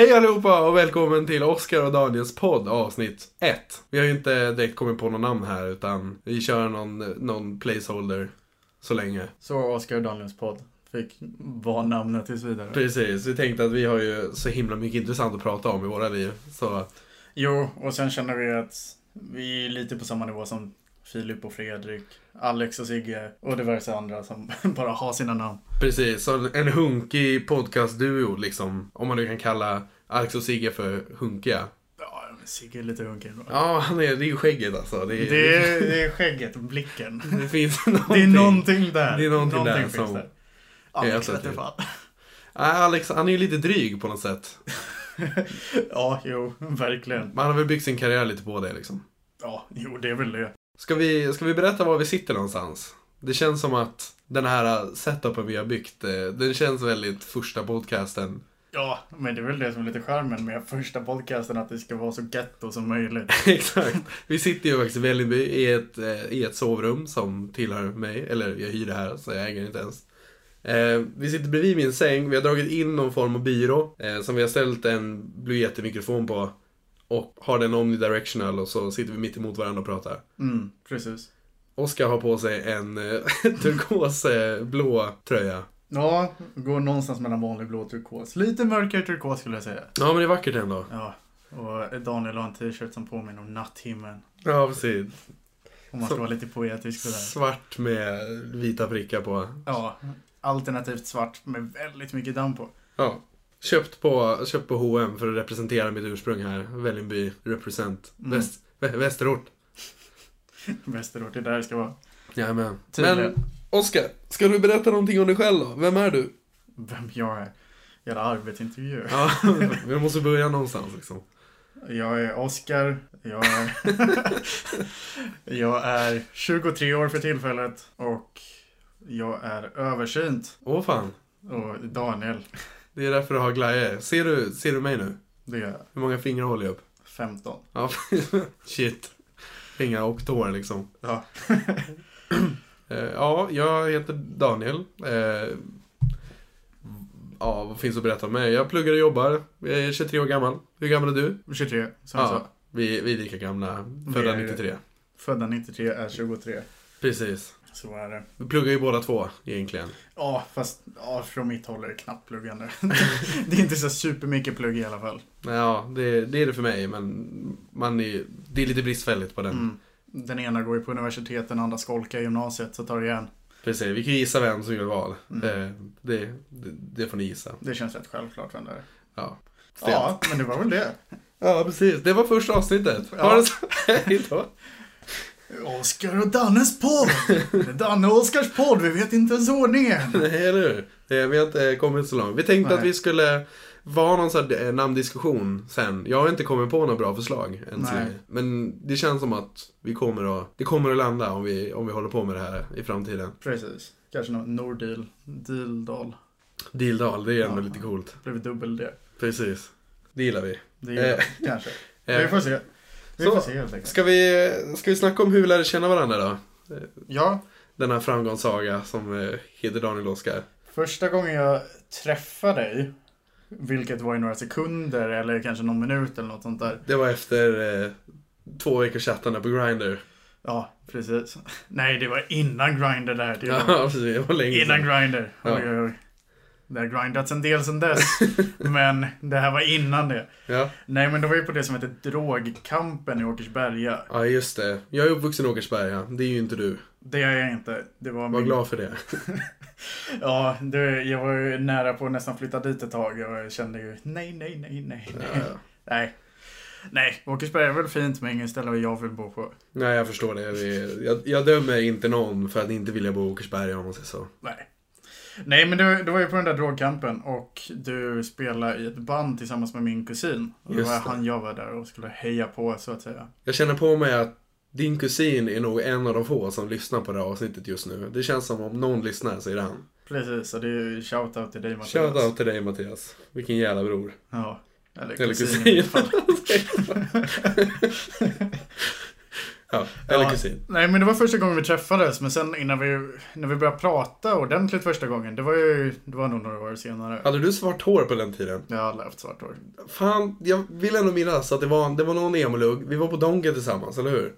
Hej allihopa och välkommen till Oskar och Daniels podd avsnitt 1. Vi har ju inte direkt kommit på någon namn här utan vi kör någon, någon placeholder så länge. Så Oskar och Daniels podd fick vara namnet tills vidare. Precis, vi tänkte att vi har ju så himla mycket intressant att prata om i våra liv. Så Jo, och sen känner vi att vi är lite på samma nivå som Filip och Fredrik, Alex och Sigge och diverse andra som bara har sina namn. precis, så en hunkig podcastduo liksom. Om man nu kan kalla Alex och Sigge för hunkiga. Ja, men Sigge är lite hunkig ändå. Ja, han är, det är ju skägget alltså. Det, är, Det är, det är skägget och blicken. det finns någonting. Det är någonting där. Det är någonting där finns som- där. Alex vete fan. Alex, han är ju lite dryg på något sätt. Ja, jo, verkligen. Men han har väl byggt sin karriär lite på det liksom. Ja, jo, det är väl det. Ska vi, ska vi berätta var vi sitter någonstans? Det känns som att den här setupen vi har byggt, eh, den känns väldigt första podcasten. Ja, men det är väl det som är lite charmen med första podcasten, att det ska vara så getto som möjligt. Exakt. Vi sitter ju faktiskt i Vällingby i ett, eh, i ett sovrum som tillhör mig, eller jag hyr det här så jag äger det inte ens. Eh, vi sitter bredvid min säng, vi har dragit in någon form av byrå eh, som vi har ställt en Blue Yeti-mikrofon på. Och har den omnidirectional och så sitter vi mitt emot varandra och pratar. Mm, precis. Oskar har på sig en eh, turkos eh, blå tröja. Ja, går någonstans mellan vanlig blå och turkos. Lite mörkare turkos skulle jag säga. Ja men det är vackert ändå. Ja, och Daniel har en t-shirt som påminner om natthimlen. Ja precis. Om man ska vara lite poetisk sådär. Svart med vita prickar på. Ja, alternativt svart med väldigt mycket damm på. Ja. Köpt på, köpt på H&M för att representera mitt ursprung här. Vällingby represent. Mm. Väst, vä, västerort. Västerort, det är där det ska vara. Jajamän. Tydligen. Men Oskar, ska du berätta någonting om dig själv då? Vem är du? Vem jag är. Jävla arbetsintervju. Ja, vi måste börja någonstans liksom. Jag är Oskar. Jag är... jag är 23 år för tillfället. Och jag är översynt. Åh fan. Och Daniel, Det är därför du har glajjor. Ser du, ser du mig nu? det är Hur många fingrar håller jag upp? 15. Ja, shit. Fingrar och tår liksom. Ja. Eh, Ja, jag heter Daniel. Eh, Ja, vad finns att berätta om mig? Jag pluggar och jobbar. Jag är 23 år gammal. Hur gammal är du? 23, som jag. Ja, vi, vi är lika gamla. Födda är- 93. Födda 93 är 23. Precis. Så är det. Vi pluggar ju båda två egentligen. Ja, fast ja, från mitt håll är det knappt pluggande. det är inte så supermycket plugg i alla fall. Ja, det, det är det för mig, men man är, det är lite bristfälligt på den. Mm. Den ena går ju på universitet, den andra skolkar i gymnasiet, så tar det igen. Precis, vi kan gissa vem som gör val. Mm. Eh, Det, det, det får ni gissa. Det känns rätt självklart vem det är. Ja. Ja, men det var väl det. ja, precis. Det var första avsnittet. Ja. Ha det så. Hej då. Oskar och Dannes podd! Danne och Oskars podd, vi vet inte ens ordningen. Nej, eller hur? Vi har inte kommit så långt. Vi tänkte Nej. att vi skulle vara någon sån här eh, namndiskussion sen. Jag har inte kommit på några bra förslag än så länge. Men det känns som att vi kommer att, det kommer att landa om vi, om vi håller på med det här i framtiden. Precis. Kanske någon Nordil, Dildal. Dildal, det är ändå Ja. lite coolt. Blev dubbel det. Precis. Det gillar vi. Det är Eh. kanske. Eh, Vi får se. Vi får se helt enkelt. Ska vi, ska vi snacka om hur vi lärde känna varandra då? Ja, Den här framgångssaga som eh, heter Daniel Oskar. första gången jag träffade dig, vilket var i några sekunder eller kanske någon minut eller något sånt där. Det var efter eh, två veckors chattande på Grindr. Ja, precis. Nej, det var innan Grindr där. Det var Ja, precis. Det var länge innan sedan. Grindr. Ja. Oj, oj, oj. Det har grindats en del sedan dess. men det här var innan det. Ja. Nej, men det var ju på det som heter Drogkampen i Åkersberga. ja, just det. Jag är uppvuxen i Åkersberga. Det är ju inte du. Det är jag inte. Det var Var min... glad för det. Ja, det, jag var ju nära på att nästan flytta dit ett tag och jag kände ju nej, nej, nej, nej. Ja, nej. ja. Nej. Nej, Åkersberga är väl fint men inget ställe jag vill bo på. Nej, jag förstår det. Vi- Jag, jag dömer inte någon för att inte vilja bo i Åkersberga om man säger så. Nej. Nej, men det var ju på den där drogkampen och du spelade i ett band tillsammans med min kusin. Och det var det. han jag var där och skulle heja på så att säga. Jag känner på mig att din kusin är nog en av de få som lyssnar på det här avsnittet just nu. Det känns som om någon lyssnar så är det han. Precis, och det är shoutout till dig Mattias. Shoutout till dig Mattias. Vilken jävla bror. Ja. Eller Eller kusin, kusin. i mitt fall. Ja, eller Ja. kusin. Nej men det var första gången vi träffades, men sen innan vi, när vi började prata ordentligt första gången, det var ju, det var nog några år senare. Hade du svart hår på den tiden? Jag aldrig haft svart hår. Fan, jag vill ändå minnas att det var, det var någon emolugg. Vi var på Donken tillsammans, eller hur?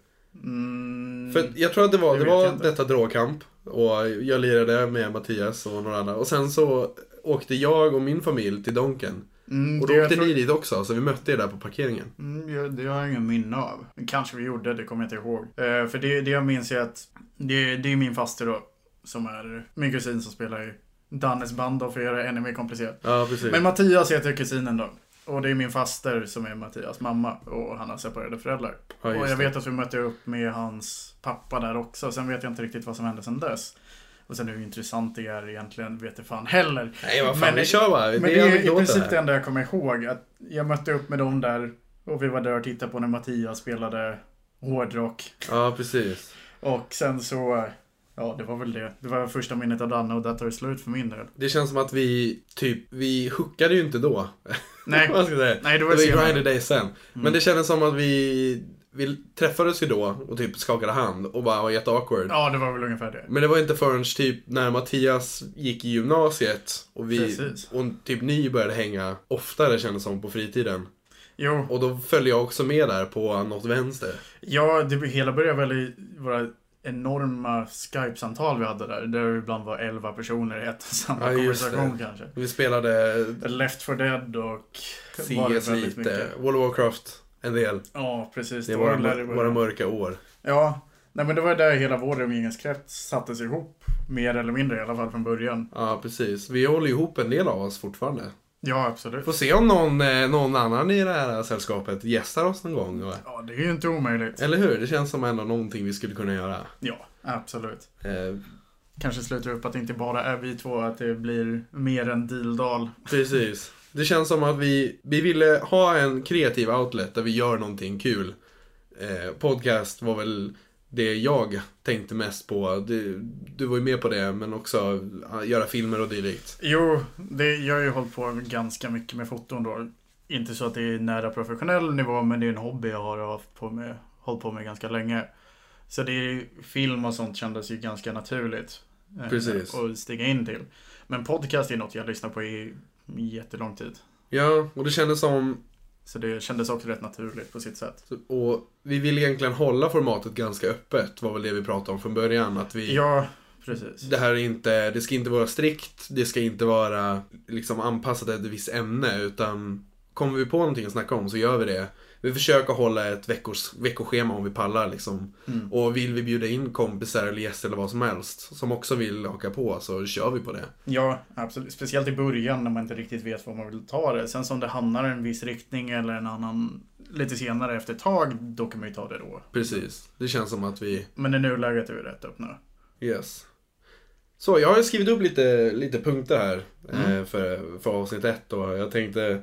Mm, För jag tror att det var, Det det var detta dragkamp. Och jag lirade med Mattias och några andra. Och sen så åkte jag och min familj till Donken. Mm, Och då åkte tror- ni dit också, så vi mötte er där på parkeringen. Mm, jag, det har jag ingen minne av. Kanske vi gjorde, det kommer jag inte ihåg. Eh, för det, det jag minns är att det, det är min faster då, som är min kusin som spelar i Dannes band då, för att göra det ännu mer komplicerat. Ja, precis. Men Mattias heter kusinen då. Och det är min faster som är Mattias mamma och han har separerade föräldrar. ja, och jag vet att vi mötte upp med hans pappa där också. Sen vet jag inte riktigt vad som hände sen dess. Och sen hur intressant det är egentligen vet jag fan heller. Nej, vad fan, Men- vi kör bara. Men det det är i princip det enda jag kommer ihåg. Att jag mötte upp med dem där och vi var där och tittade på när Mattias spelade hårdrock. Ja, precis. Och sen så, ja det var väl det. Det var första minnet av Danne och där tar det slut för min del. Det känns som att vi, typ, vi hookade ju inte då. Nej, Vad ska jag säga? nej det Det var var ju senare. grinder day sen. Men Mm. det kändes som att vi, vi träffades ju då och typ skakade hand och bara var jätteawkward. Ja, det var väl ungefär det. Men det var inte förrän typ när Mattias gick i gymnasiet och vi Precis. och typ ni började hänga oftare kändes som på fritiden. Jo, Och då följde jag också med där på något vänster. ja, det hela började väl i våra enorma Skype-samtal vi hade där. Där det ibland var 11 personer i ett och samma Ja, konversation kanske. Vi spelade Left for Dead och CS lite. World of Warcraft en del. Ja, precis. Det Det var våra, våra mörka år. Ja, nej men det var där hela vår umgängeskrets sattes ihop. Mer eller mindre i alla fall från början. Ja, precis. Vi håller ihop en del av oss fortfarande. Ja, absolut. Får se om någon, eh, någon annan i det här sällskapet gästar oss någon gång. och- Ja, det är ju inte omöjligt. Eller hur? Det känns som ändå någonting vi skulle kunna göra. Ja, absolut. Eh, Kanske slutar upp att det inte bara är vi två, att det blir mer än Dildal. precis. Det känns som att vi, vi ville ha en kreativ outlet där vi gör någonting kul. Eh, podcast var väl det jag tänkte mest på. Du, du var ju med på det, men också göra filmer och dylikt. Jo, det, jag har ju hållit på ganska mycket med foton då. Inte så att det är nära professionell nivå, men det är en hobby jag har haft på med, hållit på med ganska länge. Så det är film och sånt kändes ju ganska naturligt. eh, Precis. Att stiga in till. Men podcast är något jag lyssnar på i jättelång tid. Ja, och det kändes som Så det kändes också rätt naturligt på sitt sätt. Och vi vill egentligen hålla formatet ganska öppet, var väl det vi pratade om från början. Att vi, Ja, precis. det här är inte, det ska inte vara strikt, det ska inte vara liksom anpassat efter ett visst ämne, utan kommer vi på någonting att snacka om så gör vi det. Vi försöker hålla ett veckors, veckoschema om vi pallar liksom. Mm. Och vill vi bjuda in kompisar eller gäster eller vad som helst som också vill haka på så kör vi på det. Ja, absolut. Speciellt i början när man inte riktigt vet vad man vill ta det. Sen som det hamnar i en viss riktning eller en annan lite senare efter ett tag, då kan man ju ta det då. Precis. Det känns som att vi, Men i nuläget är vi rätt öppna. Yes. Så jag har skrivit upp lite, lite punkter här Mm. eh, för, för avsnitt ett och jag tänkte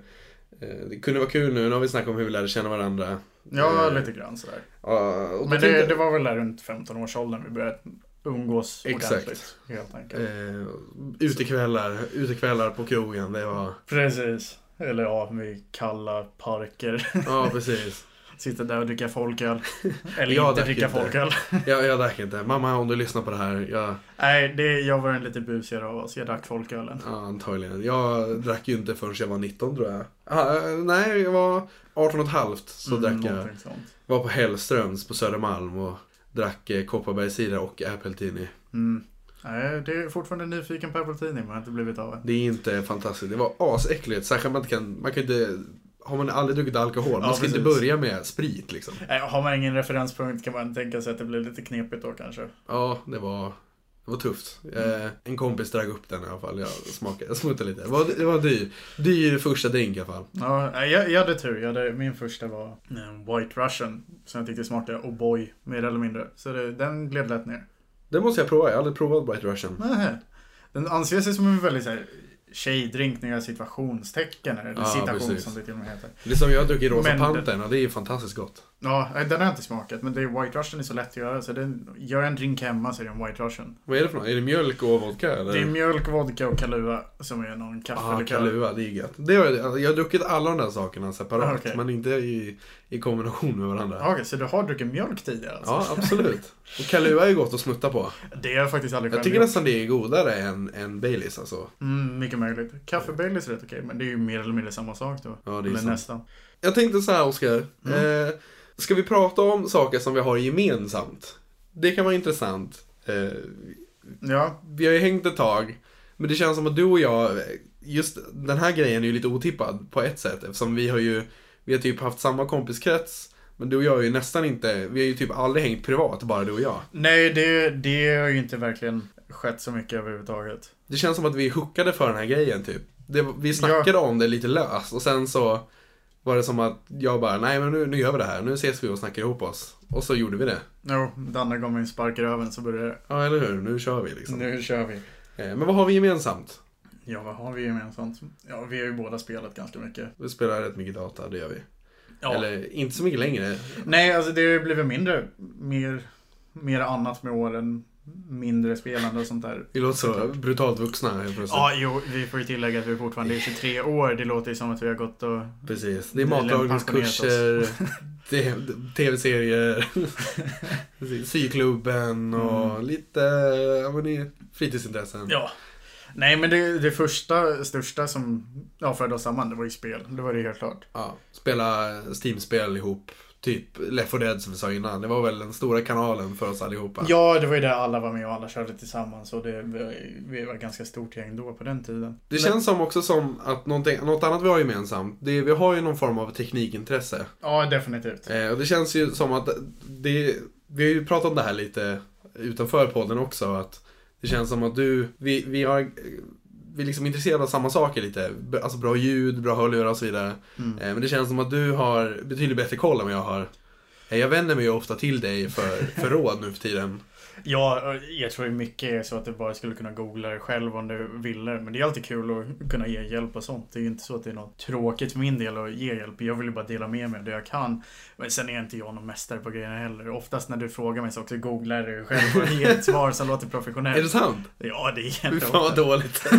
det kunde vara kul nu, nu har vi snackat om hur vi lärde känna varandra. Ja, Eh, lite grann sådär. Ja, Men det, det var väl där runt 15-årsåldern vi började umgås Exakt. ordentligt. Helt enkelt. eh, utekvällar, utekvällar på krogen, det var... Precis. Eller ja, vid kalla parker. Ja, precis. Sitta där och dricka folköl. Eller Jag inte dricka inte. folköl. Jag, jag drack inte. Mamma, om du lyssnar på det här, jag, Nej, det, jag var en lite busigare av oss. Jag drack folkölen. ja, antagligen. Jag drack ju inte förrän jag var 19 tror jag. Ah, eh, nej, jag var 18 och ett halvt så Mm, drack jag. Var på Hellströms på Södermalm och drack eh, Kopparbergscider och Appletini. Mm. Nej, det är fortfarande nyfiken på Apple Tidning, men har inte blivit av än. Det är inte fantastiskt. Det var asäckligt. Särskilt man kan, man kan inte, har man aldrig druckit alkohol, man Ja, ska inte precis. börja med sprit liksom. Nej, har man ingen referenspunkt kan man tänka sig att det blir lite knepigt då kanske. Ja, det var, det var tufft. Mm. Eh, en kompis drack upp den i alla fall. Jag smakade, jag smuttade lite. Det var, det var dyr. Dyr första drink i alla fall. Ja, jag, jag hade tur. Jag hade, min första var en White Russian. Som jag tyckte smakade O'boy, mer eller mindre. Så det, den gled lätt ner. Den måste jag prova. Jag har aldrig provat Bright Russian. Nej. Den anser sig som en väldigt så här, tjejdrink när jag gör situationstecken. Eller Ja, citation precis. som det till och med heter. Det är som jag har druckit Rosa Men- Pantern och det är ju fantastiskt gott. Ja, den har jag inte smakat. Men det är White Russian är så lätt att göra. Så den, gör en drink hemma så är det en White Russian. Vad är det för något? Är det mjölk och vodka eller? Det är mjölk, vodka och Kahlua som är någon Ah, kaffelikör. Kahlua, det är gött. Det har jag, jag har druckit alla de där sakerna separat, Ah, okej. men inte i, i kombination med varandra. Ja, Okej, så du har druckit mjölk tidigare alltså? Ja, absolut. Och Kahlua är gott att smutta på. Det har jag faktiskt aldrig Jag tycker gjort. nästan det är godare än, än Baileys alltså. Mm, mycket möjligt. Kaffe Baileys är rätt okej, men det är ju mer eller mindre samma sak då. Ja, det är eller sant. nästan. Jag tänkte så här, Oskar. Mm. Eh, ska vi prata om saker som vi har gemensamt? Det kan vara intressant. Eh, Ja, vi har ju hängt ett tag. Men det känns som att du och jag, just den här grejen är ju lite otippad på ett sätt. Eftersom vi har ju, vi har typ haft samma kompiskrets. Men du och jag har ju nästan inte, vi har ju typ aldrig hängt privat, bara du och jag. nej det, det har ju inte verkligen skett så mycket överhuvudtaget. Det känns som att vi hookade för den här grejen typ. Det, vi snackade om det lite löst och sen så var det som att jag bara, nej men nu, nu gör vi det här, nu ses vi och snackar ihop oss. Och så gjorde vi det. Jo, Danne gav mig en spark i röven så började det. Ja, eller hur? Nu kör vi liksom. Nu kör vi. Eh, Men vad har vi gemensamt? Ja, vad har vi gemensamt? Ja, vi har ju båda spelat ganska mycket. Vi spelar rätt mycket data, det gör vi. Ja. Eller inte så mycket längre. Nej, alltså det har ju blivit mindre. Mer, mer annat med åren. Mindre spelande och sånt där. Vi låter så brutalt vuxna helt plötsligt. Ja, jo, vi får ju tillägga att vi fortfarande är 23 år. Det låter ju som att vi har gått och... Precis. Det är matlagningskurser, tv-serier, syklubben och Mm. lite ja, men fritidsintressen. Ja. Nej, men det, det första, största som ja, förde oss samman, det var ju spel. Det var det helt klart. Ja, spela Steam-spel ihop. Typ Left 4 Dead som vi sa innan. Det var väl den stora kanalen för oss allihopa. Ja, det var ju där alla var med och alla körde tillsammans. Och det, vi, var ett ganska stort gäng då på den tiden. Det känns som också som att något annat vi har gemensamt, det vi har ju någon form av teknikintresse. Ja, definitivt. Eh, och det känns ju som att det, vi har ju pratat om det här lite utanför podden också, att det känns som att du, vi, vi har vi är liksom intresserade av samma saker lite. Alltså bra ljud, bra hörlurar och så vidare. Mm. Eh, Men det känns som att du har betydligt bättre koll än vad jag har. Eh, Jag vänder mig ju ofta till dig för, för råd nu för tiden. Ja, jag tror mycket är så att du bara skulle kunna googla det själv om du ville. Men det är alltid kul att kunna ge hjälp och sånt. Det är ju inte så att det är något tråkigt för min del att ge hjälp. Jag vill ju bara dela med mig av det jag kan. Men sen är inte jag någon mästare på grejerna heller. Oftast när du frågar mig så också googlar du själv och ger ett svar som låter Är det professionellt. sant? Ja, det är jätteofta. fan vad dåligt.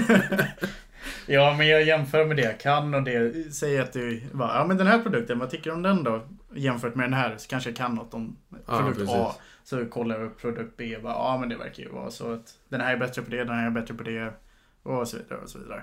Ja, men jag jämför med det jag kan och det säger att du bara, ja men den här produkten, vad tycker du om den då? Jämfört med den här så kanske jag kan något om Ja, produkt precis. A. Så kollar jag upp produkt B och bara, ja men det verkar ju vara så att den här är bättre på det, den här är bättre på det och så vidare och så vidare.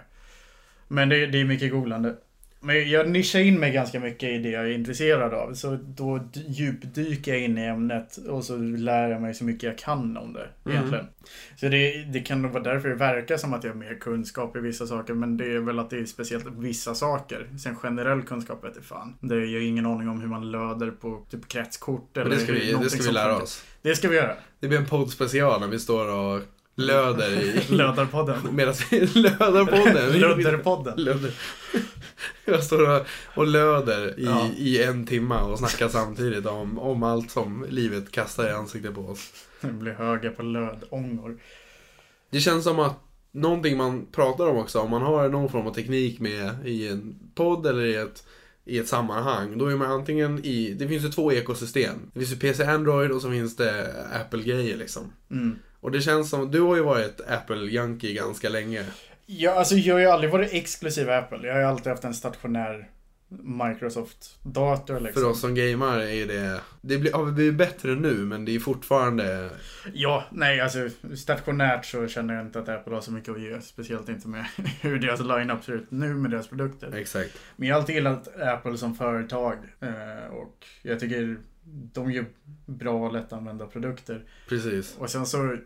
Men det, det är mycket googlande. Men jag nischar in mig ganska mycket i det jag är intresserad av. Så då djupdyker jag in i ämnet och så lär jag mig så mycket jag kan om det. Mm. Egentligen. Så det, det kan nog vara därför det verkar som att jag har mer kunskap i vissa saker. Men det är väl att det är speciellt vissa saker. Sen generell kunskap vet fan. Det jag har ingen aning om hur man löder på typ kretskort Men eller det ska vi, det ska vi lära oss. Det ska vi göra. Det blir en poddspecial när vi står och löder i... Lödarpodden. Medan vi löder podden. Lödderpodden. Löder. Jag står och, löder i, Ja. i en timma och snackar samtidigt om, om allt som livet kastar i ansiktet på oss. Det blir höga på lödångor. Det känns som att någonting man pratar om också, om man har någon form av teknik med i en podd eller i ett, i ett sammanhang, då är man antingen i, det finns ju två ekosystem. Det finns ju PC Android och så finns det Apple-grejer liksom. Mm. Och det känns som, du har ju varit Apple-junkie ganska länge. Ja, alltså jag har ju aldrig varit exklusiv Apple. Jag har ju alltid haft en stationär Microsoft-dator liksom. För oss som gamar är det, det blir, har blivit bättre nu men det är fortfarande, Ja, nej alltså stationärt så känner jag inte att Apple har så mycket att ge. Speciellt inte med hur deras line-up ser ut nu med deras produkter. exakt. Men jag har alltid gillat Apple som företag. eh, Och jag tycker de gör bra och lättanvända produkter. Precis. Och sen så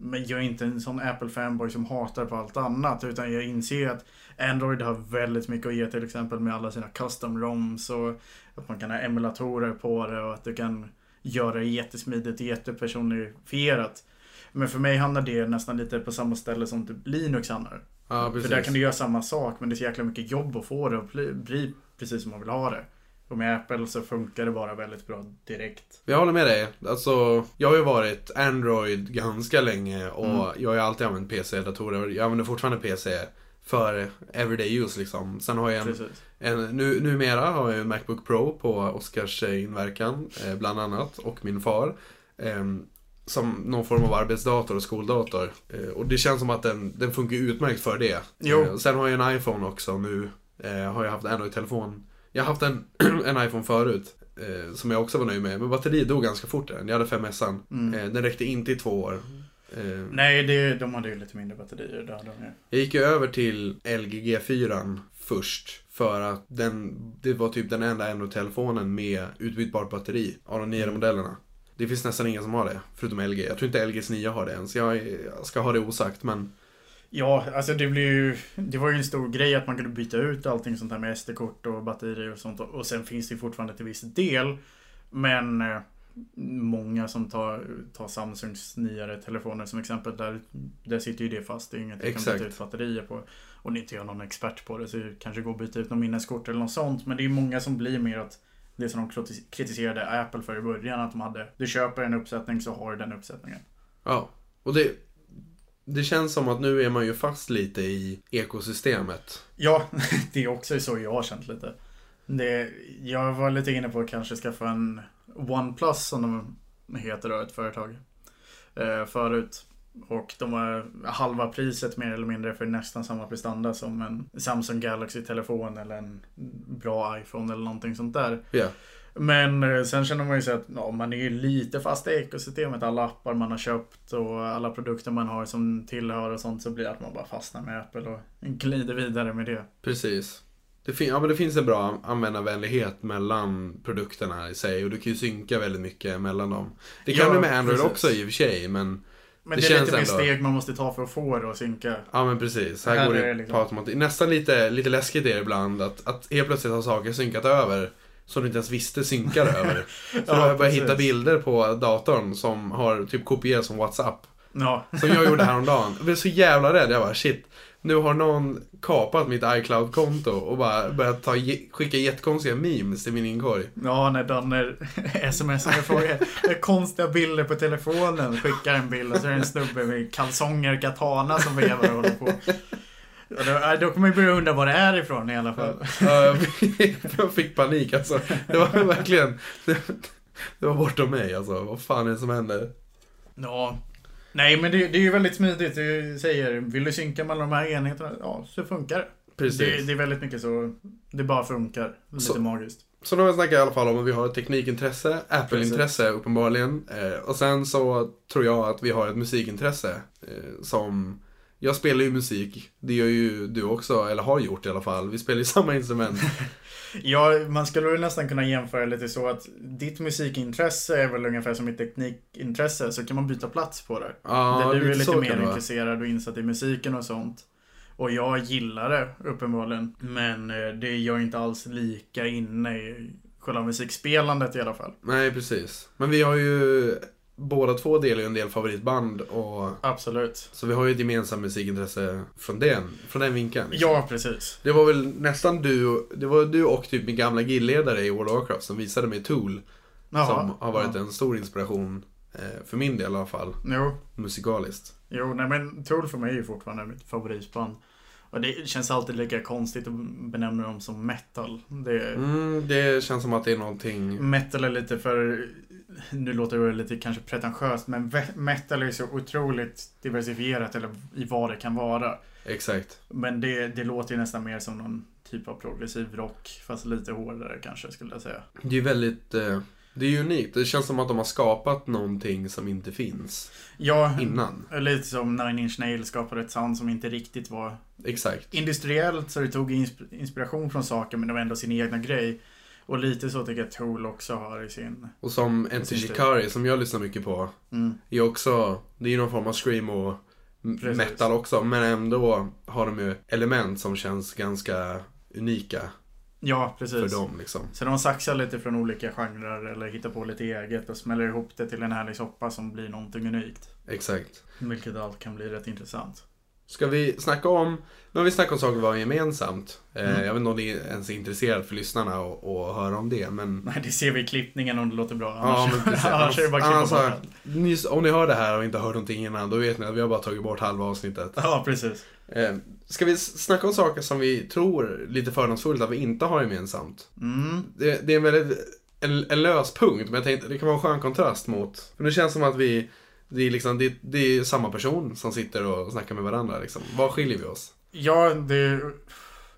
men jag är inte en sån Apple-fanboy som hatar på allt annat. Utan jag inser att Android har väldigt mycket att ge till exempel med alla sina custom ROMs och att man kan ha emulatorer på det och att du kan göra det jättesmidigt och jättepersonifierat. Men för mig hamnar det nästan lite på samma ställe som typ Linux hamnar. Ja. För där kan du göra samma sak men det är så jäkla mycket jobb att få det att bli, bli precis som man vill ha det. Och med Apple så funkar det bara väldigt bra direkt. Jag håller med dig. Alltså, jag har ju varit Android ganska länge och Mm. jag har ju alltid använt PC-datorer. Jag använder fortfarande PC för everyday use liksom. Sen har jag en, en nu, numera har jag en Macbook Pro på Oskars eh, inverkan, eh, bland annat, och min far. Ehm, som någon form av arbetsdator och skoldator. Eh, och det känns som att den, den funkar utmärkt för det. Jo. Eh, sen har jag en iPhone också nu. Eh, har jag haft Android-telefon. Jag har haft en, en iPhone förut. Eh, som jag också var nöjd med. Men batteriet dog ganska fort den. Jag hade 5S. Mm. Eh, den räckte inte i två år. Eh, Nej, det, de hade ju lite mindre batterier. Det hade de ju. jag gick ju över till LG G4 först. För att den, det var typ den enda Android-telefonen med utbytbart batteri av de nyare Mm. modellerna. Det finns nästan ingen som har det, förutom LG. Jag tror inte LGs nya har det ens. Jag, jag ska ha det osagt, men Ja, alltså det blev ju... Det var ju en stor grej att man kunde byta ut allting sånt här med SD-kort och batterier och sånt. Och sen finns det ju fortfarande till viss del. Men eh, många som tar, tar Samsungs nyare telefoner som exempel, där, där sitter ju det fast. Det är inget du kan byta ut batterier på. Och nu är inte jag någon expert på det, så det kanske går att byta ut någon minneskort eller något sånt. Men det är många som blir mer att det som de kritis- kritiserade Apple för i början, att de hade Du köper en uppsättning så har du den uppsättningen. ja. Och det, det känns som att nu är man ju fast lite i ekosystemet. Ja, det är också så jag har känt lite. Det, jag var lite inne på att kanske skaffa en OnePlus som de heter då, ett företag. Eh, förut. Och de var halva priset mer eller mindre för nästan samma prestanda som en Samsung Galaxy-telefon eller en bra iPhone eller någonting sånt där. Ja. Men eh, sen känner man ju sig att ja, man är ju lite fast i ekosystemet. Alla appar man har köpt och alla produkter man har som tillhör och sånt så blir det att man bara fastnar med Apple och glider vidare med det. Precis. Det, fin- ja, men det finns en bra användarvänlighet mellan produkterna i sig och du kan ju synka väldigt mycket mellan dem. Det kan Ja, du med Android precis. också i och för sig, men Men Det det, är känns lite mer steg man måste ta för att få det att synka. ja men precis. Här, Här går det det liksom- på automatik. Nästan lite, lite läskigt är det ibland att, att helt plötsligt har saker synkat över som du inte ens visste synkar över. Så har jag börjat hitta bilder på datorn som har typ kopierats som WhatsApp. Ja, Som jag gjorde häromdagen. Jag blev så jävla rädd. Jag bara shit. Nu har någon kapat mitt iCloud-konto och bara börjat ta, skicka jättekonstiga memes till min inkorg. ja när Danne smsar med frågar "Det är konstiga bilder på telefonen. Skickar en bild och så är det en snubbe med kalsonger katana som vevar och håller på. Då, då kommer man börja undra var det är ifrån i alla fall. Ja, jag fick- panik alltså. Det var verkligen... Det, var bortom mig alltså. Vad fan är det som händer? Ja. Nej men det, det är ju väldigt smidigt. Du säger, vill du synka mellan de här enheterna? Ja, så funkar det. Precis. Det, det är väldigt mycket så. Det bara funkar. Lite Så- magiskt. Så då snackar jag i alla fall om att vi har ett teknikintresse, Apple-intresse uppenbarligen. Eh, och sen så tror jag att vi har ett musikintresse. Eh, som... Jag spelar ju musik. Det gör ju du också, eller har gjort i alla fall. Vi spelar ju samma instrument. Ja, man skulle väl nästan kunna jämföra lite så att ditt musikintresse är väl ungefär som mitt teknikintresse, så kan man byta plats på det. Ja, Där du är lite mer intresserad och insatt i musiken och sånt. Och jag gillar det uppenbarligen. Men eh, det är jag inte alls lika inne i själva musikspelandet i alla fall. Nej, precis. Men vi har ju... Båda två delar ju en del favoritband och... Absolut. Så vi har ju ett gemensamt musikintresse från den, från den vinkeln. liksom. Ja, precis. Det var väl nästan du, det var du och typ min gamla gillledare i World of Warcraft som visade mig Tool. Jaha. som har varit ja. en stor inspiration, eh, för min del i alla fall, Jo, musikaliskt. jo, nej men Tool för mig är ju fortfarande mitt favoritband. Och det känns alltid lika konstigt att benämna dem som metal. Det, Mm, det känns som att det är någonting... Metal är lite för, nu låter det lite kanske pretentiöst, men metal är så otroligt diversifierat eller i vad det kan vara. Exakt. Men det, det låter ju nästan mer som någon typ av progressiv rock, fast lite hårdare kanske skulle jag säga. Det är ju väldigt... Eh, det är unikt. Det känns som att de har skapat någonting som inte finns Ja, innan. lite som Nine Inch Nails skapade ett sound som inte riktigt var Exakt. industriellt, så det tog insp- inspiration från saker, men det var ändå sin egna grej. Och lite så tycker jag Tool också har i sin... Och som det. Shikari, som jag lyssnar mycket på, Mm. är också... Det är ju någon form av scream och Precis. metal också, men ändå har de ju element som känns ganska unika Ja, precis. för dem liksom. Så de saxar lite från olika genrer eller hittar på lite eget och smäller ihop det till en härlig soppa som blir någonting unikt. Exakt. Vilket allt kan bli rätt intressant. Ska vi snacka om, nu har vi snackat om saker vi har gemensamt. Eh, Mm. Jag vet inte om ni ens är intresserade för lyssnarna och, och höra om det, men... Nej, det ser vi i klippningen om det låter bra. Ja, Annars, men precis. annars är det bara Annars- allt. Ni, om ni hör det här och inte har hört någonting innan, då vet ni att vi har bara tagit bort halva avsnittet. Ja, precis. Eh, ska vi snacka om saker som vi tror lite fördomsfullt att vi inte har gemensamt? Mm. Det, det är en väldigt en, en lös punkt, men jag tänkte det kan vara en skön kontrast mot... För det känns som att vi... Det är, liksom, det, det är samma person som sitter och snackar med varandra. Liksom. Var skiljer vi oss? Ja, det...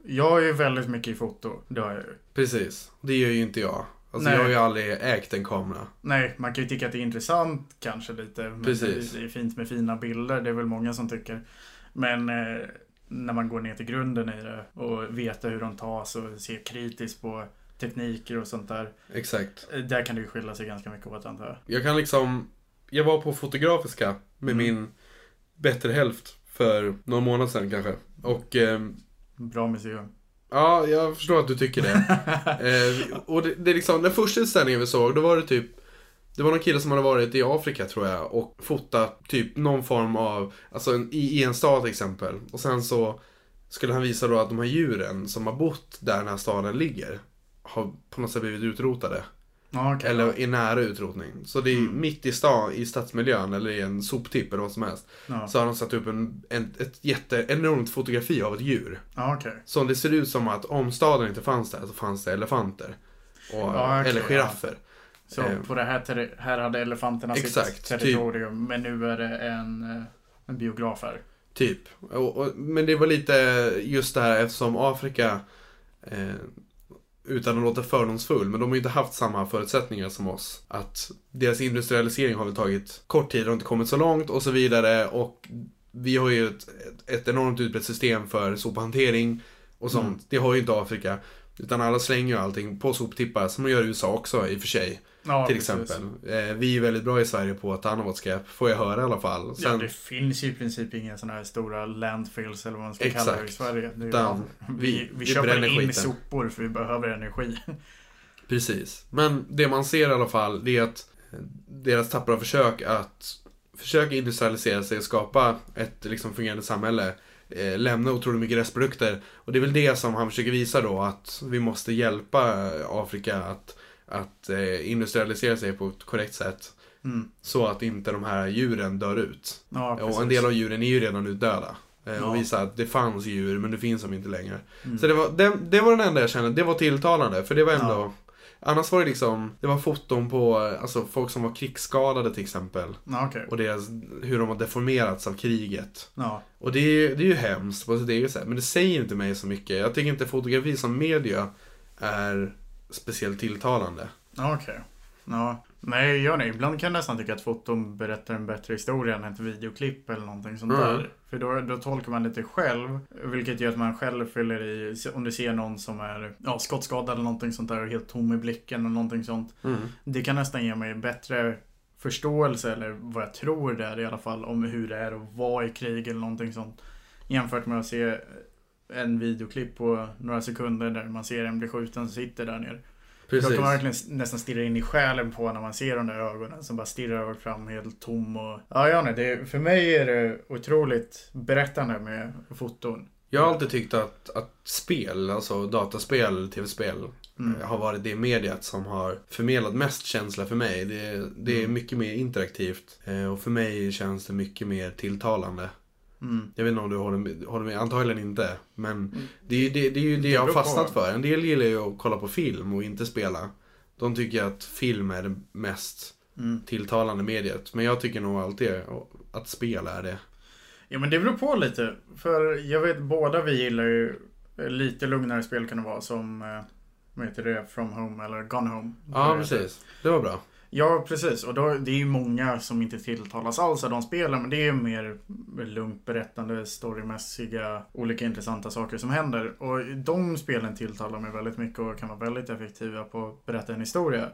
Jag är ju väldigt mycket i foto. Det har jag ju. Precis. Det gör ju inte jag. Alltså, Nej. jag har ju aldrig ägt en kamera. Nej, man kan ju tycka att det är intressant kanske lite. Men Precis. Det är fint med fina bilder, det är väl många som tycker. Men eh, när man går ner till grunden i det och vet hur de tas och ser kritiskt på tekniker och sånt där. Exakt. eh, Där kan det ju skilja sig ganska mycket åt antar jag. Jag kan liksom... Jag var på Fotografiska med Mm. min bättre hälft för några månader sedan kanske. Och ehm, Bra museum. ja, jag förstår att du tycker det. eh, och det, det är liksom, den första utställningen vi såg, då var det typ det var någon kille som hade varit i Afrika tror jag och fotat typ någon form av, alltså en, i, i en stad till exempel. Och sen så skulle han visa då att de här djuren som har bott där den här staden ligger har på något sätt blivit utrotade. Ja, okej. Eller är nära utrotning. Så det är Mm. mitt i stan, i stadsmiljön eller i en soptipp eller vad som helst. Ja, Så har de satt upp en, en, ett jätte, enormt fotografi av ett djur. ja okej. Så det ser ut som att om staden inte fanns där så fanns det elefanter. Och, Ja, okej, eller ja. giraffer. Så Eh. på det här, här hade elefanterna Exakt, sitt typ. territorium. Men nu är det en, eh, en biograf här. Typ. Och, och, men det var lite just det här eftersom Afrika, eh, utan att låta fördomsfull, men de har ju inte haft samma förutsättningar som oss. Att deras industrialisering har väl tagit kort tid, har inte kommit så långt och så vidare. Och vi har ju ett, ett, ett enormt utbrett system för sophantering och sånt. Mm. Det har ju inte Afrika. Utan alla slänger ju allting på soptippar, som de gör i USA också i och för sig. Ja, till precis. exempel. Eh, vi är väldigt bra i Sverige på att ta hand om vårt skräp, får jag höra i alla fall. Ja, Sen, det finns ju i princip inga sådana här stora landfills eller vad man ska kalla det i Exakt. Sverige. Det allt- vi, vi- köper in skiten. sopor för vi behöver energi. Precis. Men det man ser i alla fall, det är att eh, deras tappra försök att försöka industrialisera sig och skapa ett liksom, fungerande samhälle eh, lämnar otroligt mycket restprodukter. Och det är väl det som han försöker visa då, att vi måste hjälpa Afrika att, att eh, industrialisera sig på ett korrekt sätt. Mm. Så att inte de här djuren dör ut. Ja, och en del av djuren är ju redan utdöda. Eh, Ja. Och visa att det fanns djur, men det finns de inte längre. Mm. Så det var, det, det var den enda jag kände, det var tilltalande. För det var ändå... Ja. Annars var det liksom, det var foton på alltså, folk som var krigsskadade till exempel. Ja, okej. Och deras, hur de har deformerats av kriget. Ja. Och det är, det är ju hemskt på sitt eget sätt. Men det säger inte mig så mycket. Jag tycker inte fotografi som media är speciellt tilltalande. Okej. Ja. Nej, gör det. Ibland kan jag nästan tycka att foton berättar en bättre historia än ett videoklipp eller någonting sånt Mm. där. För då, då tolkar man lite själv. Vilket gör att man själv fyller i, om du ser någon som är ja, skottskadad eller någonting sånt där och helt tom i blicken eller någonting sånt. Det kan nästan ge mig bättre förståelse, eller vad jag tror det är i alla fall, om hur det är att vara i krig eller någonting sånt. Jämfört med att se en videoklipp på några sekunder där man ser en bli skjuten och sitter där nere. Precis. kan man verkligen nästan stirra in i själen på när man ser de där ögonen som bara stirrar rakt fram helt tom och... Ja, jag det, för mig är det otroligt berättande med foton. Jag har alltid tyckt att, att spel, alltså dataspel, tv-spel, Mm. eh, har varit det mediet som har förmedlat mest känsla för mig. Det, det är Mm. mycket mer interaktivt. eh, Och för mig känns det mycket mer tilltalande. Mm. Jag vet inte om du håller med, håller med antagligen inte. Men Mm. det, är ju- det, det är ju det Det jag har fastnat för. En del gillar ju att kolla på film och inte spela. De tycker att film är det mest Mm. tilltalande mediet. Men jag tycker nog alltid att spel är det. Ja men det beror på lite. För jag vet båda vi gillar ju eh, lite lugnare spel kan det vara som eh, vad heter det? From Home eller Gone Home. Ja, precis. Det var bra. Ja precis och då, det är ju många som inte tilltalas alls av de spelen men det är mer lugnt berättande, storymässiga, olika intressanta saker som händer. Och de spelen tilltalar mig väldigt mycket och kan vara väldigt effektiva på att berätta en historia.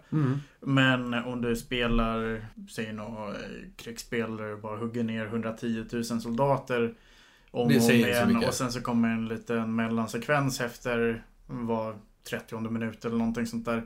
Men om du spelar, säg något krigsspel där du bara hugger ner 110 000 soldater om och om igen och sen så kommer en liten mellansekvens efter var 30 minut eller någonting sånt där.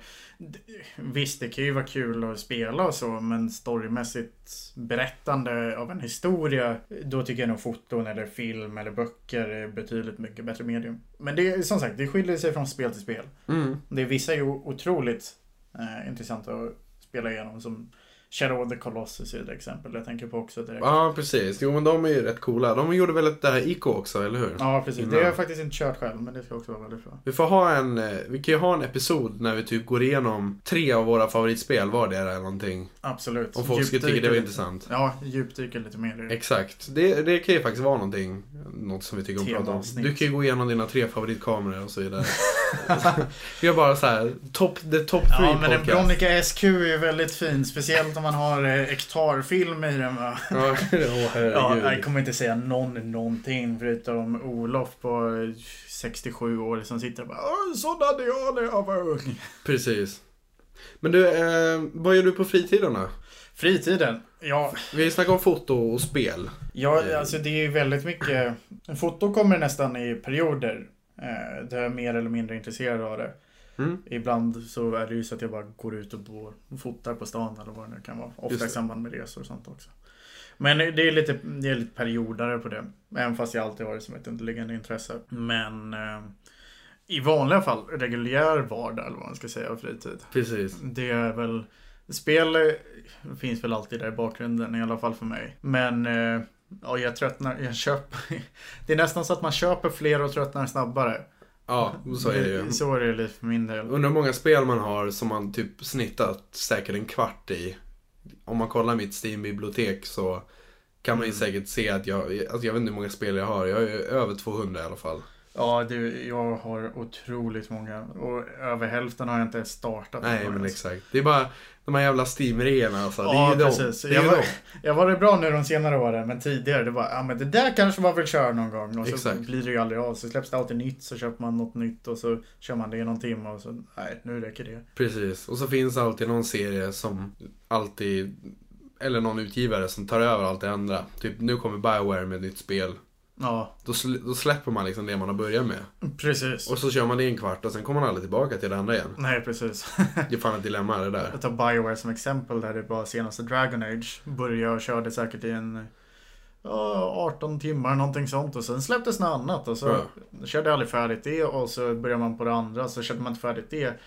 Visst, det kan ju vara kul att spela och så, men storymässigt berättande av en historia, då tycker jag nog foton eller film eller böcker är betydligt mycket bättre medium. Men det är som sagt, det skiljer sig från spel till spel. Mm. Det är vissa är ju otroligt eh, intressanta att spela igenom som Shadow of the Colossus är ett exempel jag tänker på också direkt. Ja, precis. Jo, men de är ju rätt coola. De gjorde väl det här Ico också, eller hur? Ja, precis. Innan. Det har jag faktiskt inte kört själv, men det ska också vara väldigt bra. Vi får ha en, eh, vi kan ju ha en episod när vi typ går igenom tre av våra favoritspel var det eller någonting. Absolut. Om folk skulle tycka det var intressant. Ja, djupdyka lite mer i det. Exakt. Det, det kan ju faktiskt vara någonting. Något som vi tycker om att prata om. Du kan ju gå igenom dina tre favoritkameror och så vidare. har bara så här, top, the top three Ja, men en podcast. Bronica SQ är väldigt fin. Speciellt om man har eh, hektarfilm i den va. Ja, åh Ja, jag kommer inte säga någon någonting förutom Olof på eh, 67 år som sitter och bara "Åh, Sån hade jag när jag var ung. Precis. Men du, eh, vad gör du på fritiden Fritiden? Ja, Vi snackar om foto och spel. ja Eh. alltså det är ju väldigt mycket. Foto kommer nästan i perioder. Eh, där jag är mer eller mindre intresserad av det. Mm. Ibland så är det ju så att jag bara går ut och och fotar på stan eller vad det nu kan vara. Ofta i samband med resor och sånt också. Men det är lite, det är lite periodare på det. Även fast jag alltid har det som ett underliggande intresse. Men eh, i vanliga fall, reguljär vardag eller vad man ska säga, fritid. Precis. Det är väl... Spel eh, finns väl alltid där i bakgrunden, i alla fall för mig. Men eh, ja, jag tröttnar, jag köper... Det är nästan så att man köper fler och tröttnar snabbare. Ja, så är det ju. Så är det lite för min del. Undrar hur många spel man har som man typ snittat säkert en kvart i. Om man kollar mitt Steam-bibliotek så kan man ju Mm. säkert se att jag, alltså jag vet inte hur många spel jag har. Jag har ju över 200 i alla fall. Ja, du, jag har otroligt många. Och över hälften har jag inte ens startat. Nej, men ens. exakt. Det är bara de här jävla Steam-reorna alltså. Det är Ja, ju de. precis. Det är Jag var, de. jag var det bra nu de senare åren, men tidigare det var ja men det där kanske man vill köra någon gång. Och så Exakt. blir det ju aldrig av. Så släpps det alltid nytt, så köper man något nytt och så kör man det i någon timme och så, nej, nu räcker det. Precis. Och så finns det alltid någon serie som alltid, eller någon utgivare som tar över allt det andra. Typ nu kommer Bioware med ett nytt spel. Ja, Då, sl- då släpper man liksom det man har börjat med. precis. Och så kör man det i en kvart och sen kommer man aldrig tillbaka till det andra igen. Nej, precis. Det är fan ett dilemma det där. Jag tar Bioware som exempel där det var senaste Dragon Age. Började och körde säkert i en ja, 18 timmar någonting sånt och sen släpptes något annat och så Ja. körde jag aldrig färdigt det och så börjar man på det andra så körde man inte färdigt det.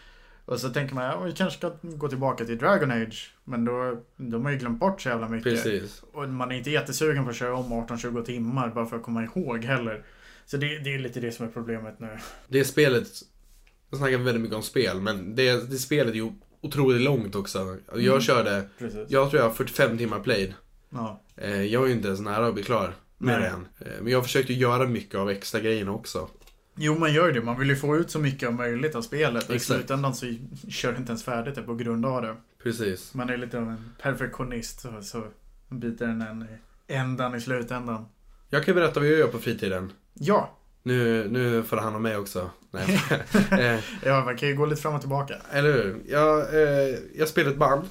Och så tänker man, ja vi kanske ska gå tillbaka till Dragon Age. Men då, då har ju glömt bort så jävla mycket. Precis. Och man är inte jättesugen på att köra om 18-20 timmar bara för att komma ihåg heller. Så det, det är lite det som är problemet nu. Det spelet, jag snackar väldigt mycket om spel, men det, det spelet är ju otroligt långt också. Jag Mm. körde, Precis. jag tror jag har 45 timmar played. Ja. Eh, Jag är ju inte ens nära att bli klar med Nej. det än. Eh, Men jag försökte göra mycket av extra grejerna också. Jo, man gör det. Man vill ju få ut så mycket som möjligt av spelet. Och I slutändan så kör inte ens färdigt det på grund av det. Precis. Man är lite av en perfektionist så, så biter den en ändan i slutändan. Jag kan berätta vad jag gör på fritiden. Ja, Nu, nu får hand om mig också. Nej. eh, ja, man kan ju gå lite fram och tillbaka. eller hur? Jag, eh, jag spelar ett band.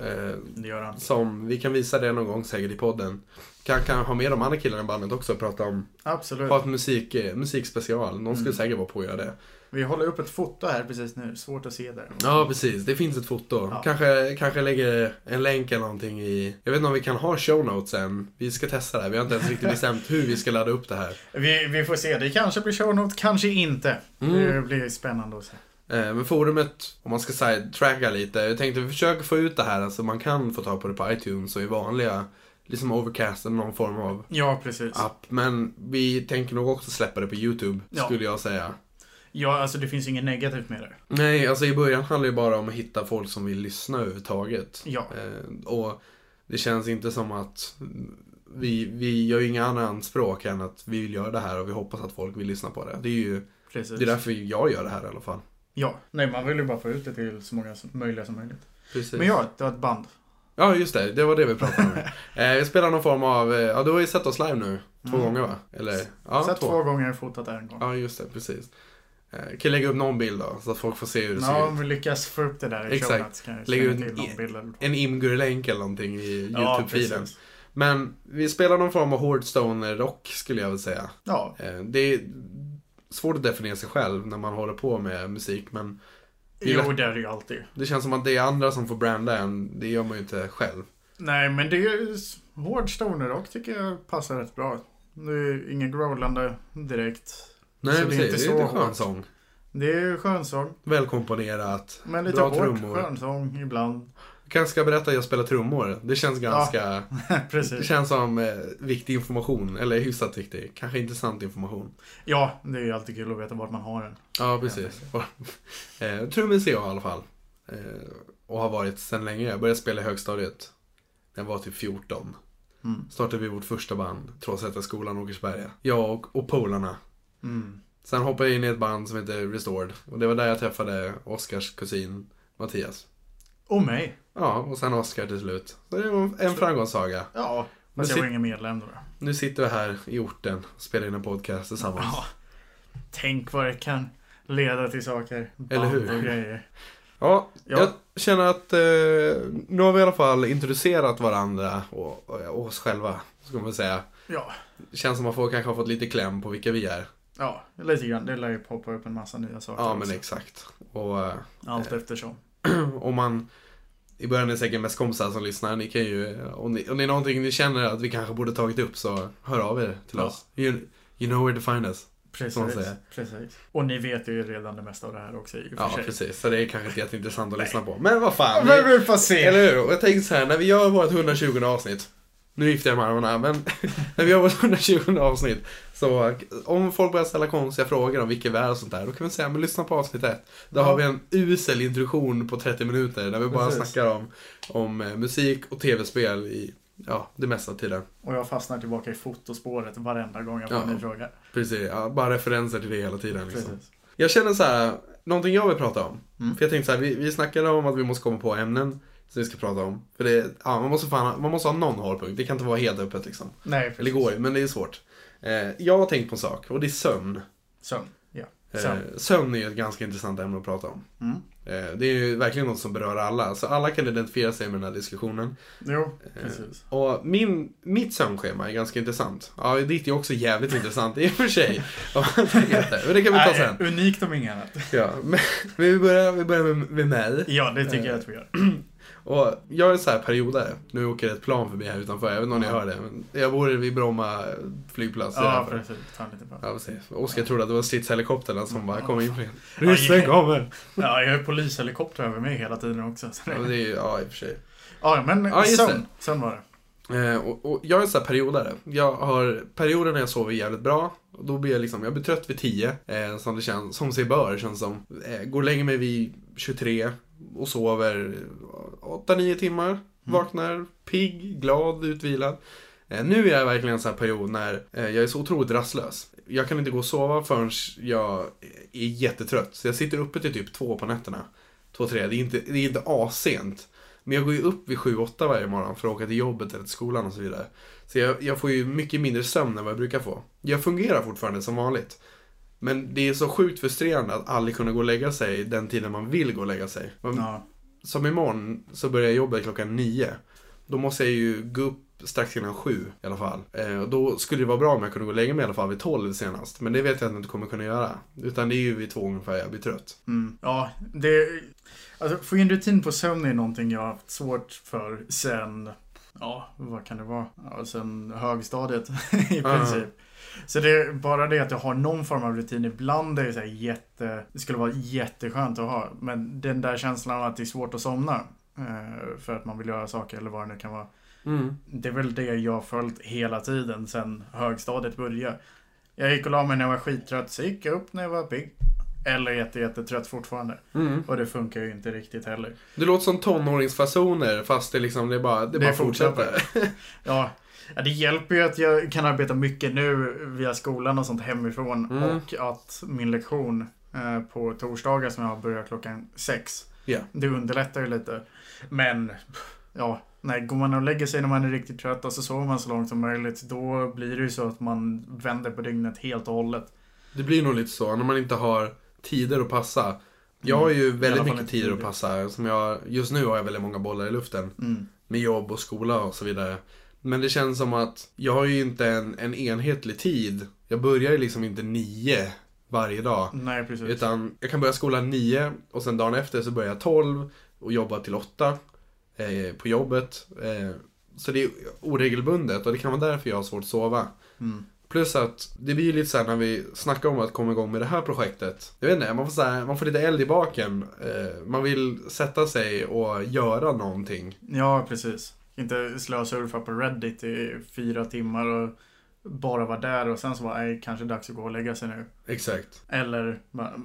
Eh, Det gör han. som, vi kan visa det någon gång säkert i podden. Kan, kan ha med de andra killarna i bandet också och prata om, Absolut. ha ett musik, eh, musikspecial. Någon skulle Mm. säkert vara på att göra det. Vi håller upp ett foto här precis nu. Svårt att se där. Ja, precis. Det finns ett foto. Ja. Kanske, kanske lägger en länk eller någonting i... Jag vet inte om vi kan ha show notes än. Vi ska testa det här. Vi har inte ens riktigt bestämt hur vi ska ladda upp det här. Vi, vi får se. Det kanske blir show note, kanske inte. Mm. Det blir spännande att se. Eh, Men forumet, om man ska säga tracka lite. Jag tänkte vi försöker få ut det här. Alltså man kan få tag på det på iTunes och i vanliga, liksom Overcast eller någon form av Ja, precis. app. Men vi tänker nog också släppa det på YouTube, Ja. skulle jag säga. Ja, alltså det finns inget negativt med det. Nej, alltså i början handlar det bara om att hitta folk som vill lyssna överhuvudtaget. Ja. Eh, och det känns inte som att vi, vi gör inga andra anspråk än att vi vill göra det här och vi hoppas att folk vill lyssna på det. Det är ju Precis. det är därför jag gör det här i alla fall. Ja. Nej, man vill ju bara få ut det till så många som möjliga som möjligt. Precis. Men ja, det var ett band. Ja, just det. Det var det vi pratade om. eh, jag spelar någon form av, eh, ja du har ju sett oss live nu. Två Mm. gånger va? Eller? Ja, Sett två. två gånger, fotat en gång. Ja, just det. Precis. Eh, kan lägga upp någon bild då, så att folk får se hur det ser Ja, ut. om vi lyckas få upp det där i Exakt. show slänga ut en- Imgur-länk eller någonting i Ja, YouTube-filen. Men vi spelar någon form av hårdstone rock skulle jag vilja säga. Ja, Eh, Det svårt att definiera sig själv när man håller på med musik, men Det jo lätt- det är det ju alltid. det känns som att det är andra som får branda en. Det gör man ju inte själv. Nej, men det är ju hård stoner rock tycker jag passar rätt bra. Det är inget growlande direkt. Nej, Så det är precis. inte Det är så lite skön hårt. sång. Det är skönsång, Välkomponerat. men lite Bra hårt trummor. skönsång ibland. Kanske ska berätta att jag spelar trummor. Det känns ganska... Det Precis. känns som eh, viktig information. Eller hyfsat viktig. Kanske intressant information. Ja, det är ju alltid kul att veta vart man har den. Ja, precis. eh, trummis är jag i alla fall. Eh, och har varit sedan länge. Jag började spela i högstadiet. När jag var typ 14. Mm. Startade vi vårt första band. Trollhätteskolan Åkersberga. Jag och, och polarna. Mm. Sen hoppade jag in i ett band som heter Restored. Och det var där jag träffade Oskars kusin Mattias. Och mig. Ja, och sen Oskar till slut. Så det var en framgångssaga. Ja, Men fast jag sit- var ingen medlem då. Nu sitter vi här i orten och spelar in en podcast tillsammans. Ja. Tänk vad det kan leda till saker. Eller hur? Band och grejer. Ja, Ja. jag känner att eh, nu har vi i alla fall introducerat varandra och, och, oss själva. Ska man säga. Ja, Känns som att man får, kanske har fått lite kläm på vilka vi är. ja, lite grann. Det lär ju poppa upp en massa nya saker Ja, men också. exakt. Och eh, Allt eftersom. om man... I början är det säkert mest kompisar som lyssnar. Ni kan ju, om, ni, om det är någonting ni känner att vi kanske borde tagit upp så hör av er till Ja. oss. You, you know where to find us. Precis, man säger. precis. Och ni vet ju redan det mesta av det här också i och för Ja, sig. precis. Så det är kanske inte jätteintressant att lyssna på. Men vad fan. Men Vi, vi får se. eller hur? Och jag tänkte så här, när vi gör vårt 120 avsnitt. Nu gifter jag med armarna, men när vi gör vårt 120 avsnitt. Så om folk börjar ställa konstiga frågor om vilka vi är och sånt där. Då kan vi säga, men lyssna på avsnitt ett. Då Ja. har vi en usel introduktion på 30 minuter. Där vi bara Precis. snackar om, om eh, musik och tv-spel i, ja, det mesta tiden. Och jag fastnar tillbaka i fotospåret varenda gång jag får Ja. en ny fråga. Precis, ja, bara referenser till det hela tiden. Liksom. Precis. Jag känner så här, någonting jag vill prata om. Mm. För jag tänkte så här, vi, vi snackade om att vi måste komma på ämnen som vi ska prata om. För det, ja, man måste fan, man måste ha någon hållpunkt. Det kan inte vara helt öppet liksom. Nej, precis. Eller går ju, men det är svårt. Eh, jag har tänkt på en sak och det är sömn. Sömn. Ja. Eh, Sömn. sömn är ju ett ganska intressant ämne att prata om. Mm. Eh, det är ju verkligen något som berör alla. Så alla kan identifiera sig med den här diskussionen. Jo, Eh, precis. Och min, mitt sömnschema är ganska intressant. Ja, ditt är också jävligt intressant i och för sig. Men det kan vi ta sen. unikt om inget annat. Ja, men vi börjar, vi börjar med, med mig. Ja, det tycker Eh, jag att vi gör. Och jag är så här periodare. Nu åker ett plan förbi här utanför. Jag vet inte om ni hör det. Men jag bor vid Bromma flygplats. Ja, precis. Ta. Ja, precis. Oskar trodde att det var stridshelikopterna som bara Ja. kom in. Ryssen kommer! Ja, jag har polishelikopter över mig hela tiden också. Så Ja, det... är ja i och för sig. Ja, men Ja, sömn. Sömn var det. Eh, och, och jag är så här periodare. Jag har perioder när jag sover jävligt bra. Och då blir jag liksom, jag blir trött vid 10. Eh, som det känns, som sig bör känns som. Eh, går och lägger mig vid 23. Och sover 8-9 timmar. Vaknar pigg, glad, utvilad. Eh, nu är jag verkligen en sån här period när eh, jag är så otroligt rastlös. Jag kan inte gå och sova förrän jag är jättetrött. Så jag sitter uppe till typ två på nätterna. Två, tre. Det är inte, det är inte assent. Men jag går ju upp vid 7-8 varje morgon för att åka till jobbet eller till skolan och så vidare. Så jag, jag får ju mycket mindre sömn än vad jag brukar få. Jag fungerar fortfarande som vanligt. Men det är så sjukt frustrerande att aldrig kunna gå och lägga sig den tiden man vill gå och lägga sig. Man, Ja. Som imorgon så börjar jag jobba klockan 9. Då måste jag ju gå upp strax innan 7 i alla fall. Eh, och då skulle det vara bra om jag kunde gå och lägga mig i alla fall vid 12 senast. Men det vet jag att jag inte kommer kunna göra. Utan det är ju vid två ungefär jag blir trött. Mm. Ja, det... Alltså, få in rutin på sömn är någonting jag har haft svårt för sen... Ja, vad kan det vara? Ja, sen högstadiet i princip. Så det är bara det att jag har någon form av rutin. Ibland är det så jätte... Det skulle vara jätteskönt att ha. Men den där känslan av att det är svårt att somna. eh, För att man vill göra saker eller vad det nu kan vara. Mm. Det är väl det jag har följt hela tiden sen högstadiet började. Jag gick och la mig när jag var skittrött, så gick jag upp när jag var pigg. Eller jätte, jättetrött fortfarande. Mm. Och det funkar ju inte riktigt heller. Det låter som tonåringsfasoner fast det liksom, det är bara, det Det bara fortsätter. fortsätter. Ja, ja, det hjälper ju att jag kan arbeta mycket nu via skolan och sånt hemifrån. Mm. Och att min lektion eh, på torsdagar som jag börjar klockan sex. Ja. Det underlättar ju lite. Men, ja, nej, går man och lägger sig när man är riktigt trött och så sover man så långt som möjligt. Då blir det ju så att man vänder på dygnet helt och hållet. Det blir nog lite så när man inte har tider att passa. Jag har ju Mm. Alla väldigt mycket tider att passa. Som jag, just nu har jag väldigt många bollar i luften. Mm. Med jobb och skola och så vidare. Men det känns som att jag har ju inte en, en enhetlig tid. Jag börjar ju liksom inte nio varje dag. Nej, precis. Utan jag kan börja skolan nio och sen dagen efter så börjar jag tolv och jobbar till åtta eh, på jobbet. Eh, så det är oregelbundet och det kan vara därför jag har svårt att sova. Mm. Plus att det blir ju lite såhär när vi snackar om att komma igång med det här projektet. Jag vet inte, man får, så här, man får lite eld i baken. Eh, man vill sätta sig och göra någonting. Ja, precis. Inte slösurfa på Reddit i fyra timmar och bara vara där och sen så var det kanske dags att gå och lägga sig nu. Exakt. Eller,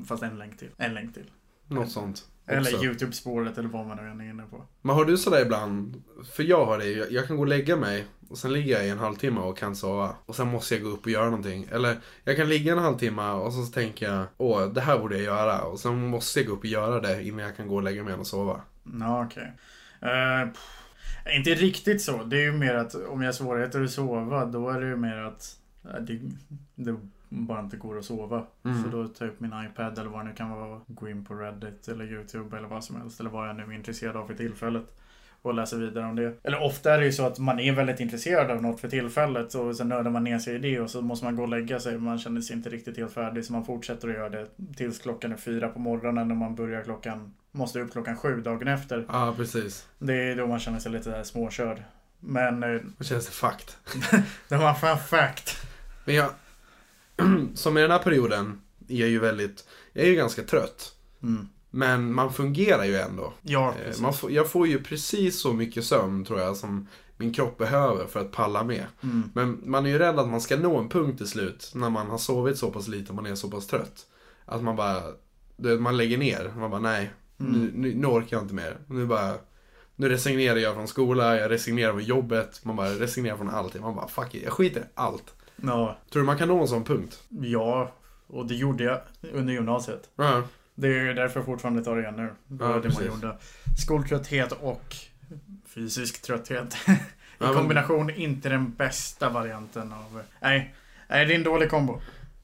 fast en länk till. En länk till. Något sånt. Eller också. YouTube-spåret eller vad man nu än är inne på. Men har du sådär ibland, för jag har det jag, jag kan gå och lägga mig och sen ligger jag i en halvtimme och kan sova. Och sen måste jag gå upp och göra någonting. Eller jag kan ligga en halvtimme och så tänker jag, åh det här borde jag göra. Och sen måste jag gå upp och göra det innan jag kan gå och lägga mig och sova. Ja, okej. Eh, pff, inte riktigt så. Det är ju mer att om jag har svårigheter att sova, då är det ju mer att eh, det, det bara inte går att sova. Mm. Så då tar jag upp min iPad eller vad det nu kan vara. Gå in på Reddit eller YouTube eller vad som helst. Eller vad jag nu är intresserad av för tillfället. Och läser vidare om det. Eller ofta är det ju så att man är väldigt intresserad av något för tillfället. Och sen nördar man ner sig i det och så måste man gå och lägga sig. Man känner sig inte riktigt helt färdig. Så man fortsätter att göra det tills klockan är fyra på morgonen. När man börjar klockan, måste upp klockan sju dagen efter. Ja, precis. Det är då man känner sig lite småkörd. Men eh, Då känns det fakt. det var fan fact. Men jag, som i den här perioden, är jag ju väldigt, jag är ju ganska trött. Mm. Men man fungerar ju ändå. Ja, Eh, precis. Man får, jag får ju precis så mycket sömn tror jag som min kropp behöver för att palla med. Mm. Men man är ju rädd att man ska nå en punkt till slut när man har sovit så pass lite och man är så pass trött. Att man bara, man lägger ner. Man bara nej, Mm. nu, nu, nu orkar jag inte mer. Nu bara, nu resignerar jag från skola, jag resignerar från jobbet. Man bara resignerar från allting. Man bara fuck it, jag skiter i allt. Ja, Tror du man kan nå en sån punkt? ja, och det gjorde jag under gymnasiet. Ja, Det är därför jag fortfarande tar det igen nu. Var det precis. man gjorde. Skoltrötthet och fysisk trötthet. I Ja, men- kombination inte den bästa varianten av... Nej, nej det är en dålig kombo.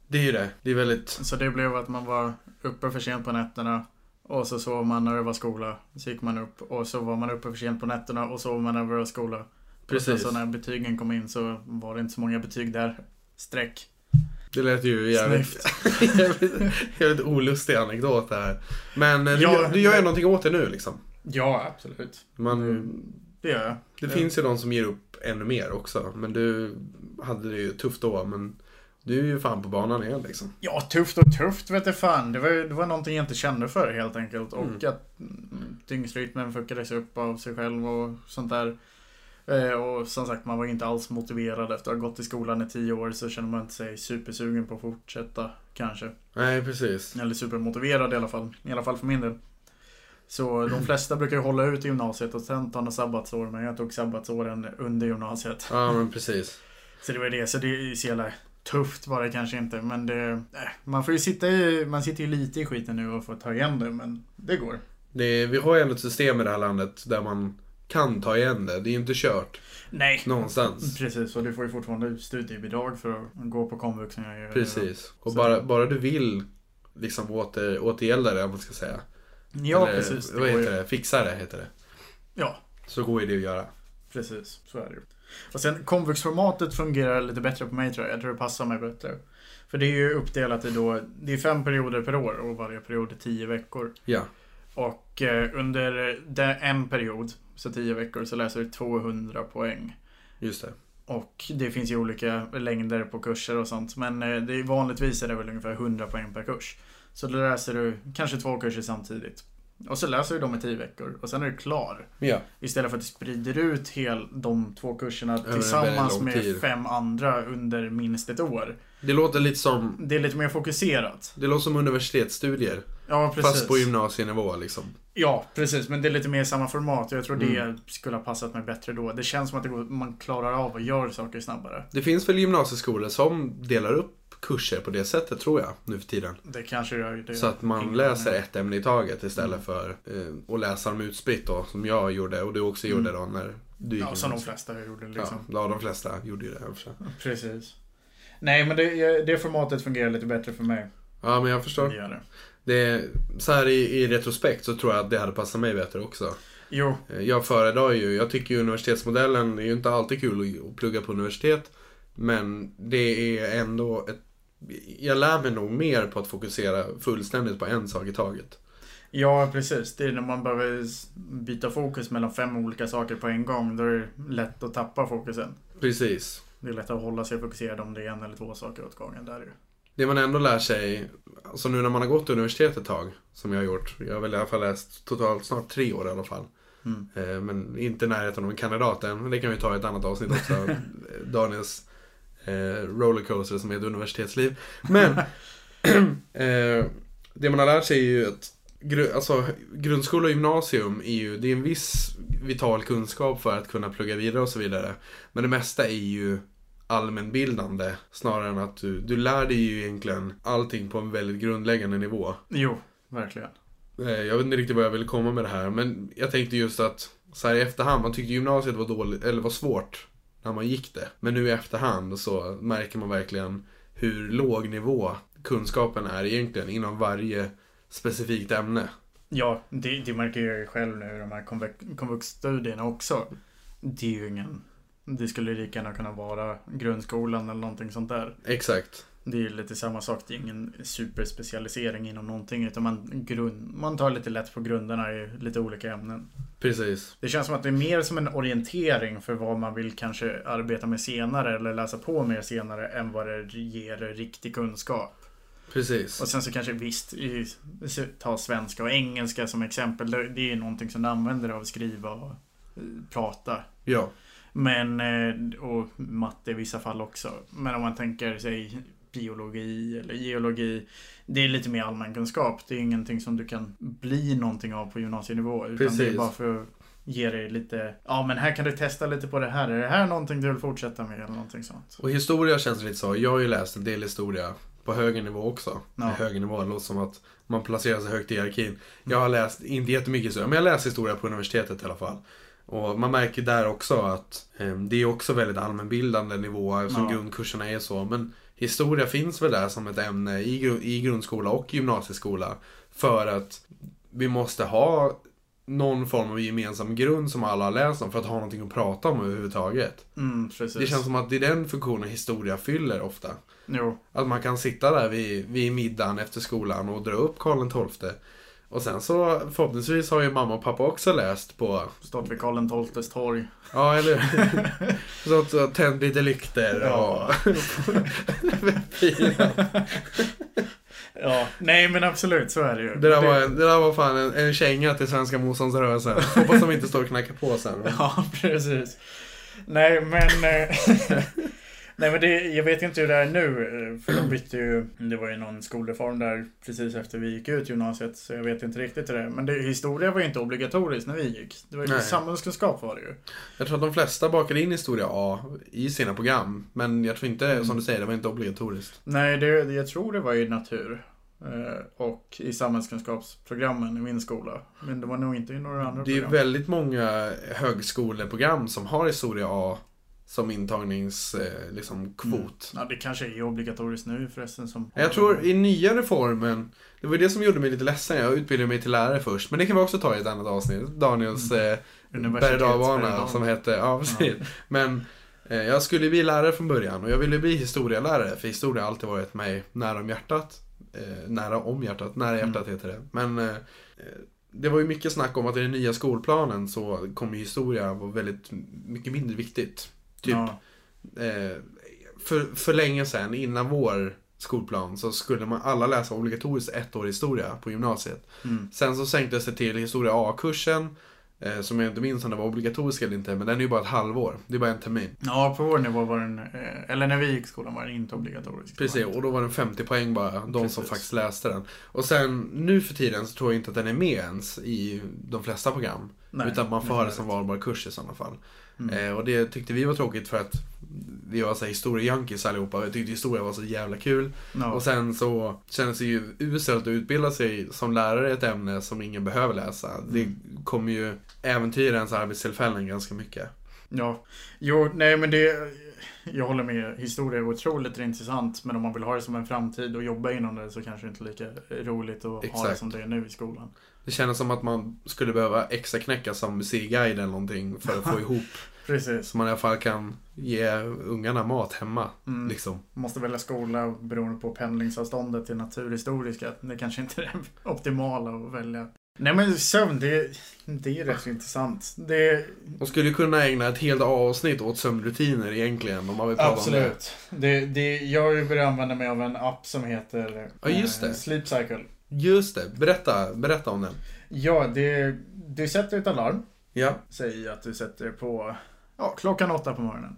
det är ju det. Det är väldigt, Så det blev att man var uppe för sent på nätterna. Och så sov man när det var skola. Så gick man upp och så var man uppe för sent på nätterna och sov man när det var skola. Och Precis. sen så när betygen kom in så var det inte så många betyg där. Streck. det lät ju jävligt, jävligt, jävligt olustig anekdot det här. Men eh, du, Ja, gör- du gör ju någonting åt det nu liksom. Ja, absolut. Man, Mm. Det gör jag. Det Ja. finns ju de som ger upp ännu mer också. Men du hade det ju tufft då. Men du är ju fan på banan igen liksom. Ja, tufft och tufft vet jag fan. Det var, det var någonting jag inte kände för helt enkelt. Och Mm. att mm, dygnsrytmen fuckades upp av sig själv och sånt där. Eh, och som sagt, man var inte alls motiverad efter att ha gått i skolan i tio år så känner man inte sig supersugen på att fortsätta kanske. Nej, precis. Eller supermotiverad i alla fall. I alla fall för min del. Så de flesta brukar ju hålla ut i gymnasiet och sen ta några sabbatsår. Men jag tog sabbatsåren under gymnasiet. Ja, men precis. Så det var det. Så det är så jävla tufft var det kanske inte. Men det... Äh, man får ju sitta i... Man sitter ju lite i skiten nu och får ta igen det. Men det går. Det, vi har ju ändå ett system i det här landet där man kan ta igen det. Det är ju inte kört Nej. någonstans. Precis. Och du får ju fortfarande studiebidrag för att gå på komvux. Precis. Och bara, bara du vill liksom åter, återgälda det, om man ska säga. Ja, Eller, precis. Det Vad heter ju... det? Fixa det, heter det. Ja, Så går ju det att göra. precis. Så är det ju. Och sen komvuxformatet fungerar lite bättre på mig tror jag. Jag tror det passar mig bättre. För det är ju uppdelat i då... Det är fem perioder per år och varje period är tio veckor. Ja. Och eh, under den, en period, så 10 veckor, så läser du 200 poäng. Just det. Och det finns ju olika längder på kurser och sånt. Men eh, det är, vanligtvis är det väl ungefär 100 poäng per kurs. Så då läser du kanske två kurser samtidigt. Och så läser du dem i 10 veckor och sen är du klar. Ja. Istället för att du sprider ut hel, de två kurserna väldigt tillsammans med tid. fem andra under minst ett år. Det låter lite som, Det är lite mer fokuserat. det låter som universitetsstudier. Ja, precis. Fast på gymnasienivå liksom. Ja, precis. Men det är lite mer samma format. Jag tror det Mm. skulle ha passat mig bättre då. Det känns som att det går, man klarar av och gör saker snabbare. Det finns väl gymnasieskolor som delar upp kurser på det sättet tror jag nu för tiden. Det kanske gör det. Så att man läser ett ämne i taget istället Mm. för eh, att läsa dem utspritt då, som jag gjorde och du också gjorde Mm. då när du gick Ja, som de flesta gjorde liksom. Ja, de flesta gjorde ju det. Precis. Nej, men det, det formatet fungerar lite bättre för mig. Ja, men jag Det förstår. gör det. Det, så här i, i retrospekt så tror jag att det hade passat mig bättre också. Jo, Eh, Jag föredrar ju, jag tycker ju universitetsmodellen är ju inte alltid kul att, att plugga på universitet. Men det är ändå ett jag lär mig nog mer på att fokusera fullständigt på en sak i taget. ja precis. Det är när man behöver byta fokus mellan fem olika saker på en gång. Då är det lätt att tappa fokusen. Precis. Det är lättare att hålla sig fokuserad om det är en eller två saker åt gången. Där är det. Det man ändå lär sig, alltså nu när man har gått universitet ett tag, som jag har gjort. Jag har väl i alla fall läst totalt snart tre år i alla fall. Mm. Eh, Men inte i närheten av en kandidat än. Det kan vi ta i ett annat avsnitt också. Daniels eh, rollercoaster som är ett universitetsliv. Men eh, det man har lärt sig är ju att gru- alltså, grundskola och gymnasium är ju, det är en viss vital kunskap för att kunna plugga vidare och så vidare. Men det mesta är ju allmänbildande snarare än att du, du lär dig ju egentligen allting på en väldigt grundläggande nivå. Jo, verkligen. Eh, Jag vet inte riktigt vad jag ville komma med det här, men jag tänkte just att så här i efterhand, man tyckte gymnasiet var dåligt, eller var svårt när man gick det. Men nu i efterhand så märker man verkligen hur låg nivå kunskapen är egentligen inom varje specifikt ämne. Ja, det, det märker jag ju själv nu i de här komvuxstudierna också. Det är ju ingen... Det skulle lika gärna kunna vara grundskolan eller någonting sånt där. Exakt. Det är ju lite samma sak. Det är ingen superspecialisering inom någonting. Utan man, grund, man tar lite lätt på grunderna i lite olika ämnen. Precis. Det känns som att det är mer som en orientering för vad man vill kanske arbeta med senare eller läsa på mer senare än vad det ger riktig kunskap. Precis. Och sen så kanske visst, ta svenska och engelska som exempel. Det är någonting som du använder av att skriva och eh, prata. Ja. Men, eh, och matte i vissa fall också. Men om man tänker sig biologi eller geologi. Det är lite mer allmänkunskap. Det är ingenting som du kan bli någonting av på gymnasienivå. Utan det Precis. är bara för att ge dig lite, ja men här kan du testa lite på det här. Är det här någonting du vill fortsätta med eller någonting sånt? Och historia känns lite så. Jag har ju läst en del historia på högre nivå också. Ja. Högre nivå, det låter som att man placerar sig högt i hierarkin. Jag har läst, inte jättemycket historia, men jag läst historia på universitetet i alla fall. Och man märker där också att eh, det är också väldigt allmänbildande nivå eftersom Ja. grundkurserna är så. Men historia finns väl där som ett ämne i, i grundskola och gymnasieskola. För att vi måste ha någon form av gemensam grund som alla har läst om för att ha någonting att prata om överhuvudtaget. Mm. Det känns som att det är den funktionen historia fyller ofta. Jo, Att man kan sitta där vid, vid middagen efter skolan och dra upp Karl XII. Och sen så förhoppningsvis har ju mamma och pappa också läst på, stått vid Karl XIIs torg. ja eller så så tänt lite lykter och. Ja, nej men absolut så är det ju. Det där var, det där var fan en, en känga till svenska motståndsrörelsen. Hoppas de inte står och knackar på sen. Ja, precis. Nej, men... Nej men det, jag vet inte hur det är nu. eh, För de bytte ju, det var ju någon skolreform där precis efter vi gick ut gymnasiet. Så jag vet inte riktigt hur det är. Men det, historia var ju inte obligatoriskt när vi gick. Det var ju Nej. samhällskunskap var det ju. Jag tror att de flesta bakade in historia A i sina program. Men jag tror inte, Mm. som du säger, det var inte obligatoriskt. Nej, det, jag tror det var i natur. eh, Och i samhällskunskapsprogrammen i min skola. Men det var nog inte i några andra Det är program. väldigt många högskoleprogram som har historia A som intagnings eh, liksom, kvot. Ja, det kanske är obligatoriskt nu förresten som... Jag tror i nya reformen, det var det som gjorde mig lite ledsen. Jag utbildade mig till lärare först, men det kan vi också ta i ett annat avsnitt. Daniels eh, berg som hette, ja precis. Men eh, jag skulle bli lärare från början och jag ville bli historielärare för historia har alltid varit mig nära om hjärtat. Eh, nära om hjärtat, nära hjärtat heter det. Men eh, det var ju mycket snack om att i den nya skolplanen så kommer historia vara väldigt mycket mindre viktigt. Typ Ja, eh, för, för länge sedan, innan vår skolplan, så skulle man alla läsa obligatoriskt ett år historia på gymnasiet. mm. Sen så sänktes det till historia A-kursen, eh, som jag inte minns om det var obligatorisk eller inte, men den är ju bara ett halvår. Det är bara en termin. ja, på vår nivå var den... eh, Eller när vi gick i skolan var den inte obligatorisk. Precis, och då var den 50 poäng bara, de som Precis. faktiskt läste den. Och sen nu för tiden så tror jag inte att den är med ens i de flesta program. Nej, utan man får ha det som valbar kurs i sådana fall. Mm. Eh, och det tyckte vi var tråkigt för att vi var så här historia-junkies allihopa. och Jag tyckte historia var så jävla kul. Ja. Och sen så kändes det ju uselt att utbilda sig som lärare i ett ämne som ingen behöver läsa. Det Mm. kommer ju äventyra ens arbetstillfällen ganska mycket. Ja, jo, nej men det... Jag håller med. Historia är otroligt intressant. Men om man vill ha det som en framtid och jobba inom det så kanske det inte är lika roligt att ha det Exakt. som det är nu i skolan. Det kändes som att man skulle behöva extra knäcka som museiguide eller någonting för att få ihop. Precis. Så man i alla fall kan ge ungarna mat hemma. Mm. Liksom. Måste välja skola beroende på pendlingsavståndet till naturhistoriska. Det kanske inte är det optimala att välja. Nej men sömn, det, det är rätt så intressant. Det, Man skulle kunna ägna ett helt avsnitt åt sömnrutiner egentligen om man vill prata om det. absolut. Det, det, jag har ju börjat använda mig av en app som heter Ja, just eh, det. Sleep Cycle. Just det, berätta, berätta om den. Ja, det, du sätter ett alarm. Ja. Säg att du sätter på ja, klockan åtta på morgonen.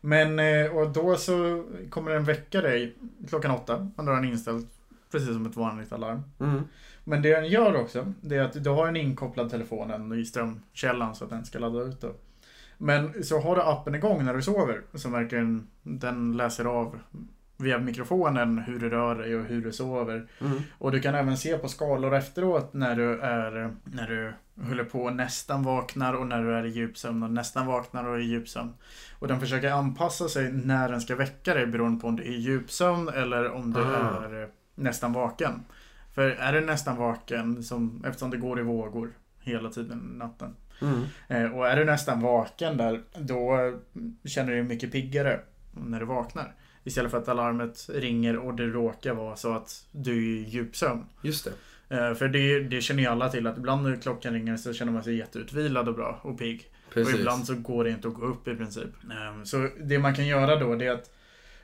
Men, eh, och då så kommer den väcka dig klockan åtta. Då är den inställd precis som ett vanligt alarm. Mm. Men det den gör också, det är att du har en inkopplad telefonen i strömkällan så att den ska ladda ut då. Men så har du appen igång när du sover, så verkligen den läser av via mikrofonen hur du rör dig och hur du sover. Mm. Och du kan även se på skalor efteråt när du är när du håller på och nästan vaknar och när du är i djupsömn och nästan vaknar och är i djupsömn. Och den försöker anpassa sig när den ska väcka dig beroende på om du är i djupsömn eller om du Ah. är nästan vaken. För är du nästan vaken, som, eftersom det går i vågor hela tiden natten. Mm. Eh, och är du nästan vaken där, då känner du dig mycket piggare när du vaknar. Istället för att alarmet ringer och det råkar vara så att du är i djupsömn. Just det. Eh, För det, det känner ju alla till att ibland när klockan ringer så känner man sig jätteutvilad och bra och pigg. Precis. Och ibland så går det inte att gå upp i princip. Eh, Så det man kan göra då det är att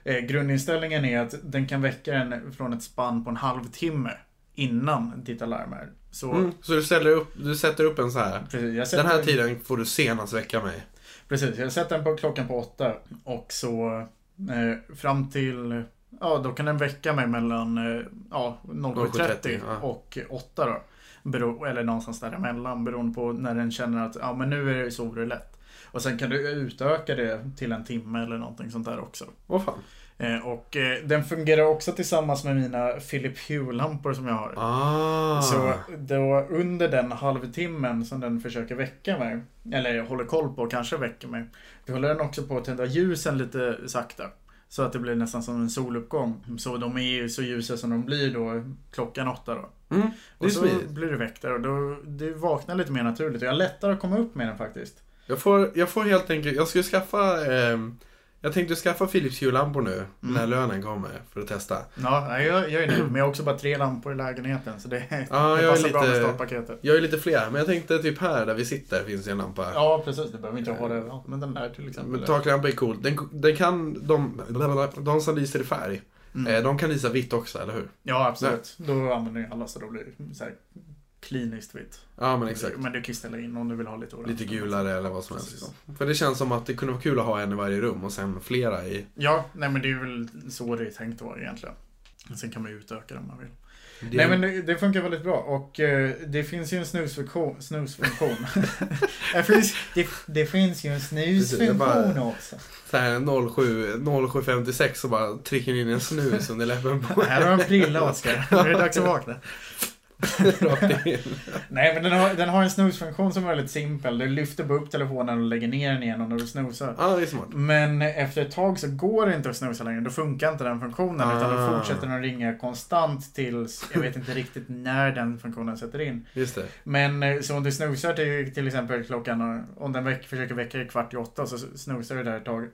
eh, grundinställningen är att den kan väcka en från ett spann på en halvtimme innan ditt alarm är. Så Mm. Så du, ställer upp, du sätter upp en så här. precis, Den här tiden får du senast väcka mig. Precis, jag sätter den på klockan på åtta och så fram till Ja, då kan den väcka mig mellan eh, ja, 07.30 ja. och 8 då. Bero, eller någonstans däremellan beroende på när den känner att ja, men nu är det lätt. Och sen kan du utöka det till en timme eller någonting sånt där också. Åh fan. Eh, och eh, den fungerar också tillsammans med mina Philip Hue-lampor som jag har. Ah. Så då under den halvtimmen som den försöker väcka mig, eller jag håller koll på och kanske väcker mig, då håller den också på att tända ljusen lite sakta. Så att det blir nästan som en soluppgång. Så de är ju så ljusa som de blir då klockan åtta då. Mm. Och så smidigt. blir du väckt där och då du vaknar lite mer naturligt. Och jag har lättare att komma upp med den faktiskt. Jag får, jag får helt enkelt, jag ska skaffa, ehm, jag tänkte skaffa Philips Hue-lampor nu Mm. när lönen kommer för att testa. Ja, nej, jag, jag är nöjd. Men jag har också bara tre lampor i lägenheten. Så det, Ja, det jag är passar bra med lite- startpaketet. Jag är lite fler, men jag tänkte typ här där vi sitter finns det en lampa. Ja, precis. Det behöver inte ha det överallt. Men den där till exempel. Men taklampa är cool. Den, den kan, de, de som lyser i färg, Mm. eh, de kan lysa vitt också, eller hur? Ja, absolut. Då använder ju alla så då blir det så här kliniskt vitt. Ja, men exakt. Men du kan ju ställa in om du vill ha lite orange. Lite gulare eller vad som helst. Precis. Liksom. För det känns som att det kunde vara kul att ha en i varje rum och sen flera i... Ja, nej men det är väl så det är tänkt att vara egentligen. Sen kan man ju utöka det om man vill. Det, Nej men det, det funkar väldigt bra och eh, det finns ju en snusfunktion. snusfunktion. det, finns, det, det finns ju en Precis, jag bara- snusfunktion också. Så här 07, 0756 och bara trycker in en snus under läppen på Här har en prilla Oskar. Nu är det dags att vakna. Rakt in. Nej men den har, den har en snusfunktion som är väldigt simpel. Du lyfter bara upp telefonen och lägger ner den igen när du snusar. Ja, det är smart. Men efter ett tag så går det inte att snusa längre. Då funkar inte den funktionen. Utan då Ah. fortsätter den ringa konstant tills, jag vet inte riktigt när den funktionen sätter in. Just det. Men eh, så om du snusar till, till exempel klockan, och- om den väck, försöker väcka dig kvart i åtta så snusar du där ett tag.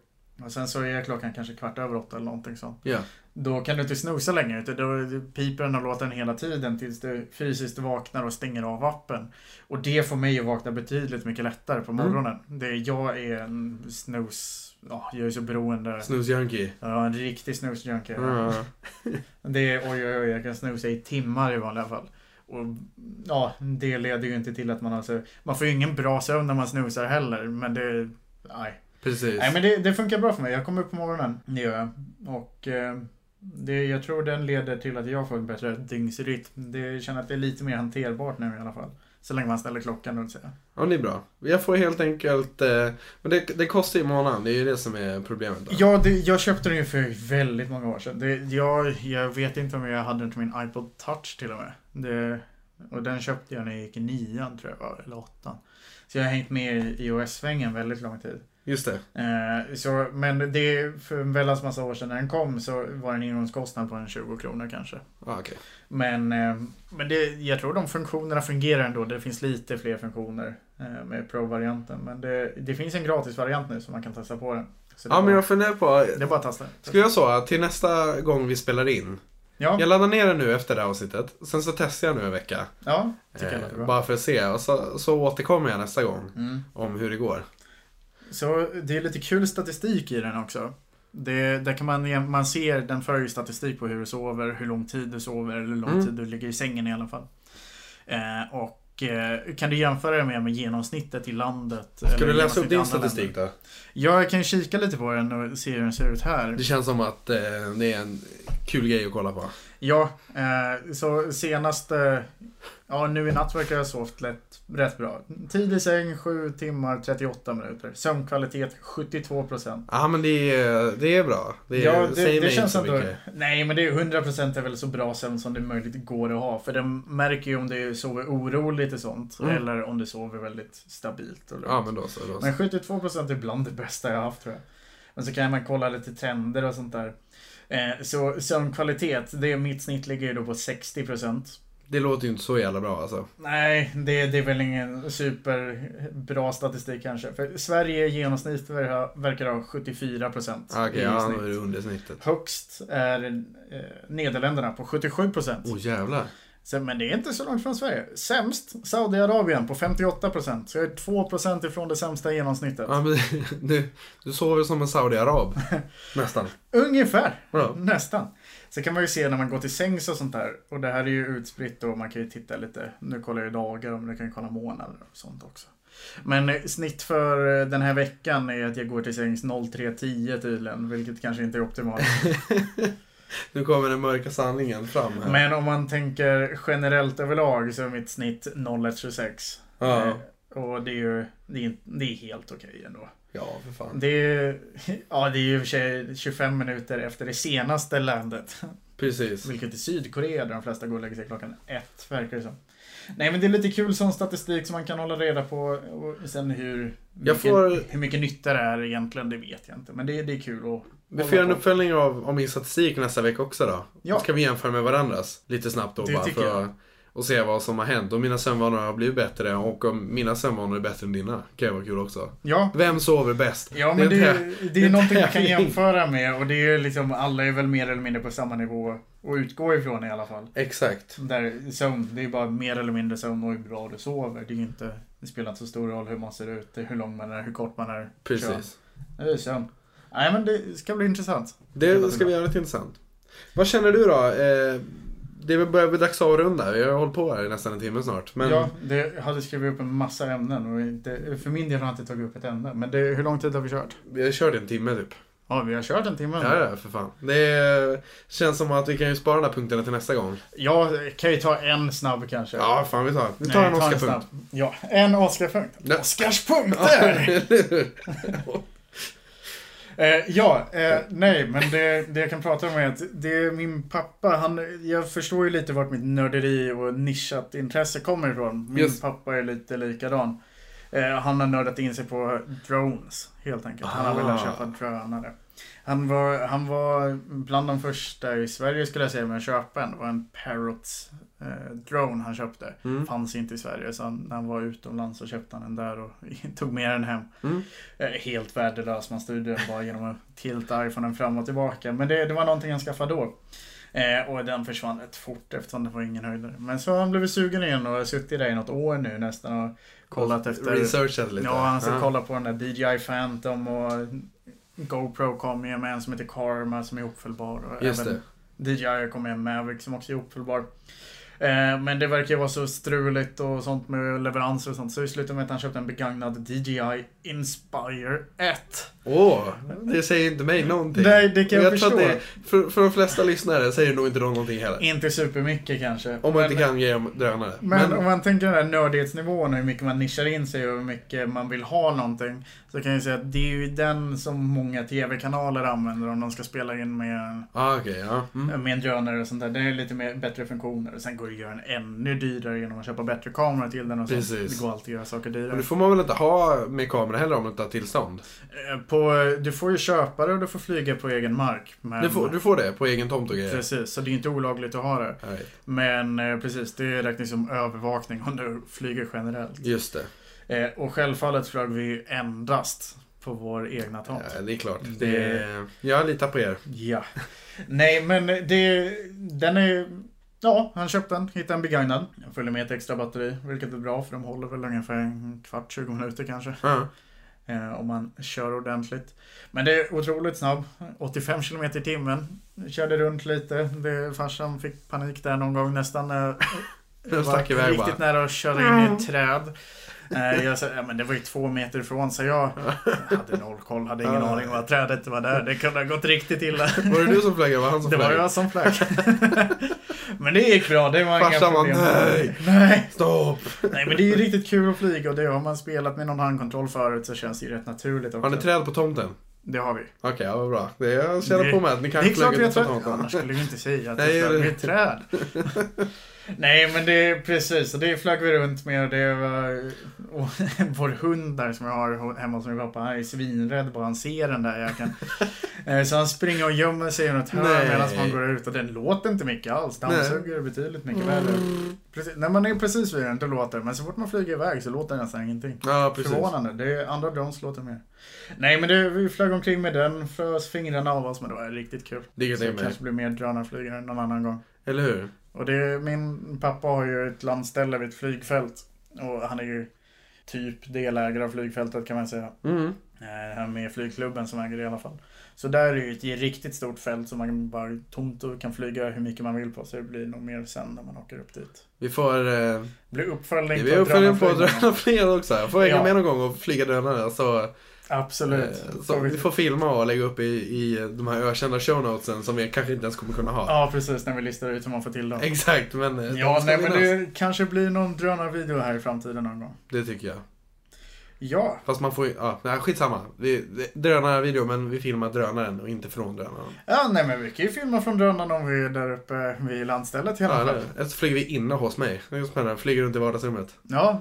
Och sen så är klockan kanske kvart över åtta eller någonting sånt. Ja. Då kan du inte snusa längre. Utan då piper den och låter den hela tiden tills du fysiskt vaknar och stänger av appen. Och det får mig att vakna betydligt mycket lättare på Mm. morgonen. Det, jag är en snus... Ja, jag är så beroende. Snusjunkie. Ja, en riktig snusjunkie. Ja. Det är, oj, oj, oj, jag kan snusa i timmar i vanliga fall. Och ja, det leder ju inte till att man alltså, man får ju ingen bra sömn när man snusar heller, men det, nej. Precis. Nej men det, det funkar bra för mig, jag kommer upp på morgonen, det gör jag. Och eh, det, jag tror den leder till att jag får en bättre dygnsrytm. Det jag känner att det är lite mer hanterbart nu i alla fall. Så länge man ställer klockan och säga. Ja, det är bra. Jag får helt enkelt... Eh, men det, det kostar ju i månaden, det är ju det som är problemet. Då. Ja, det, jag köpte den ju för väldigt många år sedan. Det, jag, jag vet inte om jag hade den till min iPod touch till och med. Det, och den köpte jag när jag gick i nian tror jag var, eller åttan. Så jag har hängt med i iOS-svängen väldigt lång tid. Just det. Eh, så, men det, för en väldans massa år sedan när den kom så var det en ingångskostnad på en 20 kronor kanske. Ah, okej. Men, eh, men det, jag tror de funktionerna fungerar ändå. Det finns lite fler funktioner eh, med Pro-varianten. Men det, det finns en gratis-variant nu som man kan testa på den. Så det, Ja, är men bara, jag funderar på... det är bara att testa. Ska jag så till nästa gång vi spelar in Ja, Jag laddar ner den nu efter det här avsnittet. Sen så testar jag nu en vecka. ja tycker jag Eh, låter bra. bara för att se. Och så, så återkommer jag nästa gång. Mm. Om hur det går. Så det är lite kul statistik i den också. Det, där kan man, man ser, den för ju statistik på hur du sover, hur lång tid du sover, eller hur lång Mm. tid du ligger i sängen i alla fall. Eh, och eh, kan du jämföra det med, med genomsnittet i landet? Ska du läsa upp din statistik länder? då? Ja, jag kan kika lite på den och se hur den ser ut här. Det känns som att eh, det är en kul grej att kolla på. Ja, eh, så senaste... Ja, nu i natt verkar jag ha sovit lätt, rätt bra. Tid i säng 7 timmar 38 minuter. Sömnkvalitet 72%. Ja men det är, det är bra. Det, är, Ja, det, säger det mig känns inte så mycket. Nej, men det är 100% är väl så bra sömn som det möjligt går att ha. För den märker ju om du sover oroligt och sånt. Mm. Eller om du sover väldigt stabilt och lugnt. Ja men då så. Då så. Men 72% är bland det bästa jag haft tror jag. Men så kan man kolla lite trender och sånt där. Eh, så sömnkvalitet, det är mitt snitt ligger ju då på 60%. Det låter ju inte så jävla bra alltså. Nej, det, det är väl ingen superbra statistik kanske. För Sverige i genomsnitt ver- verkar ha 74% Ah, Okej, ja då är det under snittet. Högst är eh, Nederländerna på 77%. Åh oh, jävlar. Så, men det är inte så långt från Sverige. Sämst Saudiarabien på 58%. Så jag är 2% ifrån det sämsta genomsnittet. Ja, men, du, du sover som en Saudiarab. Nästan. Ungefär. Ja. Nästan. Så kan man ju se när man går till sängs och sånt där. Och det här är ju utspritt och man kan ju titta lite. Nu kollar jag dagar men du kan ju kolla månader och sånt också. Men eh, snitt för eh, den här veckan är att jag går till sängs 03.10 tydligen. Vilket kanske inte är optimalt. Nu kommer den mörka sanningen fram här. Men om man tänker generellt överlag så är mitt snitt 01.26. Ja. Eh, Och det är ju det är, det är helt okej ändå. Ja, för fan. Det är, ja, det är ju för sig 25 minuter efter det senaste landet. Precis. Vilket är Sydkorea där de flesta går och lägger sig klockan ett, verkar det som. Nej men det är lite kul sån statistik som man kan hålla reda på. Och sen hur mycket, får- hur mycket nytta det är egentligen, det vet jag inte. Men det, det är kul att Vi får göra en uppföljning av, av min statistik nästa vecka också då. Ja. Då ska vi jämföra med varandras lite snabbt då Det bara för jag. att och se vad som har hänt. Om mina sömnvanor har blivit bättre och om mina sömnvanor är bättre än dina. kan ju vara kul också. Ja, Vem sover bäst? Ja, men det, är det det ju är någonting man kan jämföra med och det är liksom, alla är väl mer eller mindre på samma nivå att utgå ifrån i alla fall. Exakt. Där sömn, det är bara mer eller mindre sömn och hur bra du sover. Det är inte, det spelar inte så stor roll hur man ser ut, det hur lång man är, hur kort man är. Precis. Det är sömn. Nej men det ska bli intressant. Det ska bli jävligt intressant. Vad känner du då? Eh, det börjar bli dags att avrunda. Vi har hållit på här i nästan en timme snart. Men Ja, det jag hade skrivit upp en massa ämnen och inte, för min del har jag inte tagit upp ett ämne. Men det, hur lång tid har vi kört? vi har kört en timme typ. Ja, vi har kört en timme. Ja, ja, för fan. Det känns som att vi kan ju spara de här punkterna till nästa gång. Jag kan ju ta en snabb kanske. Ja, fan vi tar. Vi tar Nej, en Oscarpunkt. Ja, en Oscarpunkt. Ja. Oscars Ja? Eh, ja, eh, nej, men det, det jag kan prata om är att det är min pappa, han, jag förstår ju lite vart mitt nörderi och nischat intresse kommer ifrån. Min Just. pappa är lite likadan. Eh, han har nördat in sig på drones, helt enkelt. Han har Ah. velat köpa drönare. Han var, han var bland de första i Sverige skulle jag säga med att köpa en. Det var en Parrot eh, drone han köpte. Mm. Fanns inte i Sverige, så han, när han var utomlands så köpte han den där och tog med den hem. Mm. Eh, Helt värdelös. Man styrde den bara genom att tilta iPhonen fram och tillbaka. Men det, det var någonting han skaffade då. Eh, och den försvann rätt fort eftersom det var ingen höjdare. Men så har han blivit sugen igen och har suttit där i något år nu nästan och kollat efter... Researchat lite. Ja, han ska Ja. kolla på den där DJI Phantom och GoPro kom ju med en som heter Karma som är uppföljbar. Och Just även det. DJI kom med en Mavic som också är uppföljbar. Eh, men det verkar ju vara så struligt och sånt med leveranser och sånt. Så det slutade med att han köpte en begagnad DJI Inspire 1. Åh, det säger inte mig någonting. Nej, det kan jag, tror förstå. att det, för, för de flesta lyssnare säger nog inte de någonting heller. Inte supermycket kanske. Om man men, inte kan ge dem drönare. men, om man tänker den här nördighetsnivån och hur mycket man nischar in sig och hur mycket man vill ha någonting. Så kan jag säga att det är ju den som många tv-kanaler använder om de ska spela in med, ah, okej, ja. Mm. med en drönare och sånt där. Det är lite mer, bättre funktioner. Och sen går det att göra den ännu dyrare genom att köpa bättre kameror till den och sånt. Det går alltid att göra saker dyrare. det får man väl inte ha med kamera heller om du inte har tillstånd? Eh, På, du får ju köpa det och du får flyga på egen mark. Men, Du, får, du får det på egen tomt och grejer? Precis, så det är inte olagligt att ha det. Nej, Men eh, precis, det räknas som övervakning om du flyger generellt. just det. Eh, och självfallet flög vi endast på vår egna tomt. Ja, det är klart. Det- Det... Jag litar på er. Ja. Nej, men det, den är... Ja, han köpte den. Hittade en begagnad. Den följer med ett extra batteri, vilket är bra för de håller väl ungefär en kvart, 20 minuter kanske. Ja. Eh, om man kör ordentligt. Men det är otroligt snabb. 85 km i timmen. Körde runt lite. Det, farsan fick panik där någon gång nästan. stack iväg riktigt bara. nära att köra in i ett träd. Eh, jag sa, ja, men det var ju två meter ifrån så jag, jag hade noll koll, hade ingen Ja. aning om att trädet var där. Det kunde ha gått riktigt illa. Var det du som flög eller var det han som Det var jag som flög. Men det gick bra, det var inga Farsan var, problem. "Nej." Nej. Stopp! Nej men det är ju riktigt kul att flyga och det har man spelat med någon handkontroll förut så känns det ju rätt naturligt också. Har ni träd på tomten? Det har vi. Okej, ja, vad bra. Det jag känner Det- på mig att ni kan Det är klart vi flyga har ut på tomten. Annars skulle vi inte säga att Nej, det- ett träd. Nej men det är precis, och det flög vi runt med. Det var, och vår hund där som jag har hemma hos min pappa, han är svinrädd bara han ser den där jäkeln. Eh, Så han springer och gömmer sig i något hörn medan man går ut och den låter inte mycket alls. Dammsuger betydligt mycket. Precis, när man är precis vid den, då låter det. Men så fort man flyger iväg så låter det nästan ingenting. Ja, precis. Förvånande. Det är, andra drones låter mer. Nej men det, vi flög omkring med den, frös fingrarna av oss men det var riktigt kul. Det kan jag jag mig. kanske blir mer drönarflygare någon annan gång. Eller hur? Och det, min pappa har ju ett landställe vid ett flygfält. Och han är ju typ delägare av flygfältet kan man säga. Mm. Eh, med flygklubben som äger det i alla fall. Så där är det ju ett riktigt stort fält som man bara tomt och kan flyga hur mycket man vill på. Så det blir nog mer sen när man åker upp dit. Vi får... Eh, Det blir uppföljning på drönarflygning. drönarflyg också. Jag får hänga Ja. med någon gång och flyga drönare. Så, Absolut. eh, så vi- får filma och lägga upp i, i de här ökända shownotesen som vi kanske inte ens kommer kunna ha. Ja, precis. När vi listar ut hur man får till dem. Exakt, men... eh, Ja, nej men det kanske blir någon drönarvideo här i framtiden någon gång. Det tycker jag. Ja, Fast man får ju... Ja, nej, skitsamma. Vi, drönarvideo, men vi filmar drönaren och inte från drönaren. ja nej men vi kan ju filma från drönaren om vi är där uppe vid landstället i alla fall. eller, eller så flyger vi inne hos mig. Det är spännande. Flyger runt i vardagsrummet. Ja.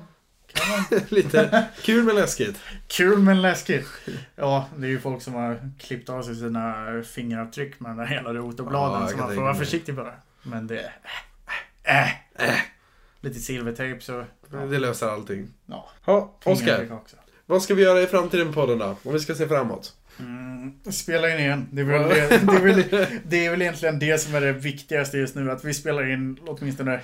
Lite kul men läskigt. Kul men läskigt. Ja, det är ju folk som har klippt av sig sina fingeravtryck med de där hela rotorbladen. Ja, så man får vara försiktig bara. Men det... Äh, äh. Lite silvertejp så... Ja, Det löser allting. ja. Ja, Oskar. Vad ska vi göra i framtiden på podden då? Om vi ska se framåt. Mm, spela in igen. Det är, väl det, det, är väl, det är väl egentligen det som är det viktigaste just nu. Att vi spelar in åtminstone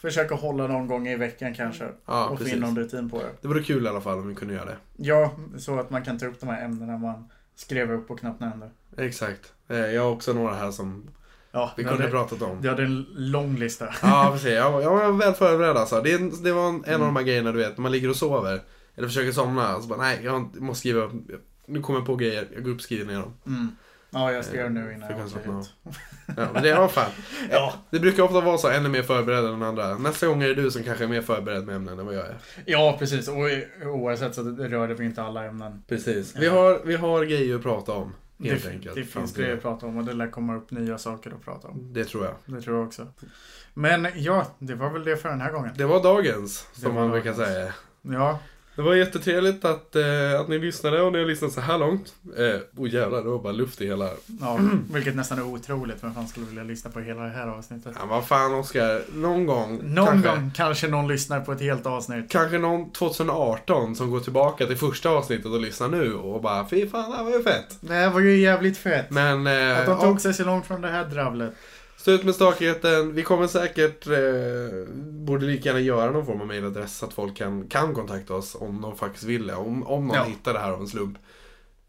försöka hålla någon gång i veckan kanske. Ja, och få precis. in någon rutin på det. Det vore kul i alla fall om vi kunde göra det. Ja, så att man kan ta upp de här ämnena man skrev upp och knappt nämnde. Exakt. Eh, Jag har också några här som Ja, vi kunde hade, pratat om. du hade en lång lista. Ja, precis. Jag var, jag var väl förberedd alltså. Det, det var en, en av Mm. de här grejerna du vet, när man ligger och sover. Eller försöker somna. Så bara, nej, jag måste skriva upp. Nu kommer jag på grejer. Jag går upp och skriver ner dem. Mm. Ja, jag skrev nu innan jag åkte hit. Ja, men det var fan. Ja. Det brukar ofta vara så, en är mer förberedd än den andra. Nästa gång är det du som kanske är mer förberedd med ämnen än vad jag är. ja, precis. Och oavsett så rörde vi inte alla ämnen. Precis. Vi Ja. har, vi har grejer att prata om. Helt det, enkelt. det finns grejer att prata om och det lär komma upp nya saker att prata om. Det tror jag. Det tror jag också. Men ja, det var väl det för den här gången. Det var dagens, Det som var man brukar dagens. säga. Ja, Det var jättetrevligt att, eh, att ni lyssnade och ni har lyssnat så här långt. Eh, oh jävlar, det var bara luft i hela... ja vilket nästan är otroligt. Vem fan skulle vilja lyssna på hela det här avsnittet? Ja, vad fan Oskar, någon gång. Någon kanske, gång kanske någon lyssnar på ett helt avsnitt. Kanske någon 2018 som går tillbaka till första avsnittet och lyssnar nu och bara fy fan, det här var ju fett. Det här var ju jävligt fett. Men... Eh, Att de tog sig så långt från det här dravlet. Stå ut med stakigheten. Vi kommer säkert, eh, borde lika gärna göra någon form av mailadress så att folk kan, kan kontakta oss om de faktiskt vill det. Om, om någon Ja. hittar det här av en slump.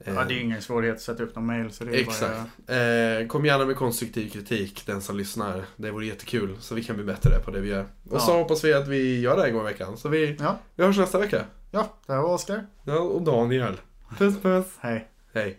Eh, Ja, det är ingen svårighet att sätta upp någon mail. Så det är Exakt. Bara, Eh, kom gärna med konstruktiv kritik, den som lyssnar. Det vore jättekul, så vi kan bli bättre på det vi gör. Och Ja. så hoppas vi att vi gör det en gång i veckan. Så vi, ja, vi hörs nästa vecka. ja, det här var Oskar. Ja, och Daniel. Puss puss. Hej. Hej.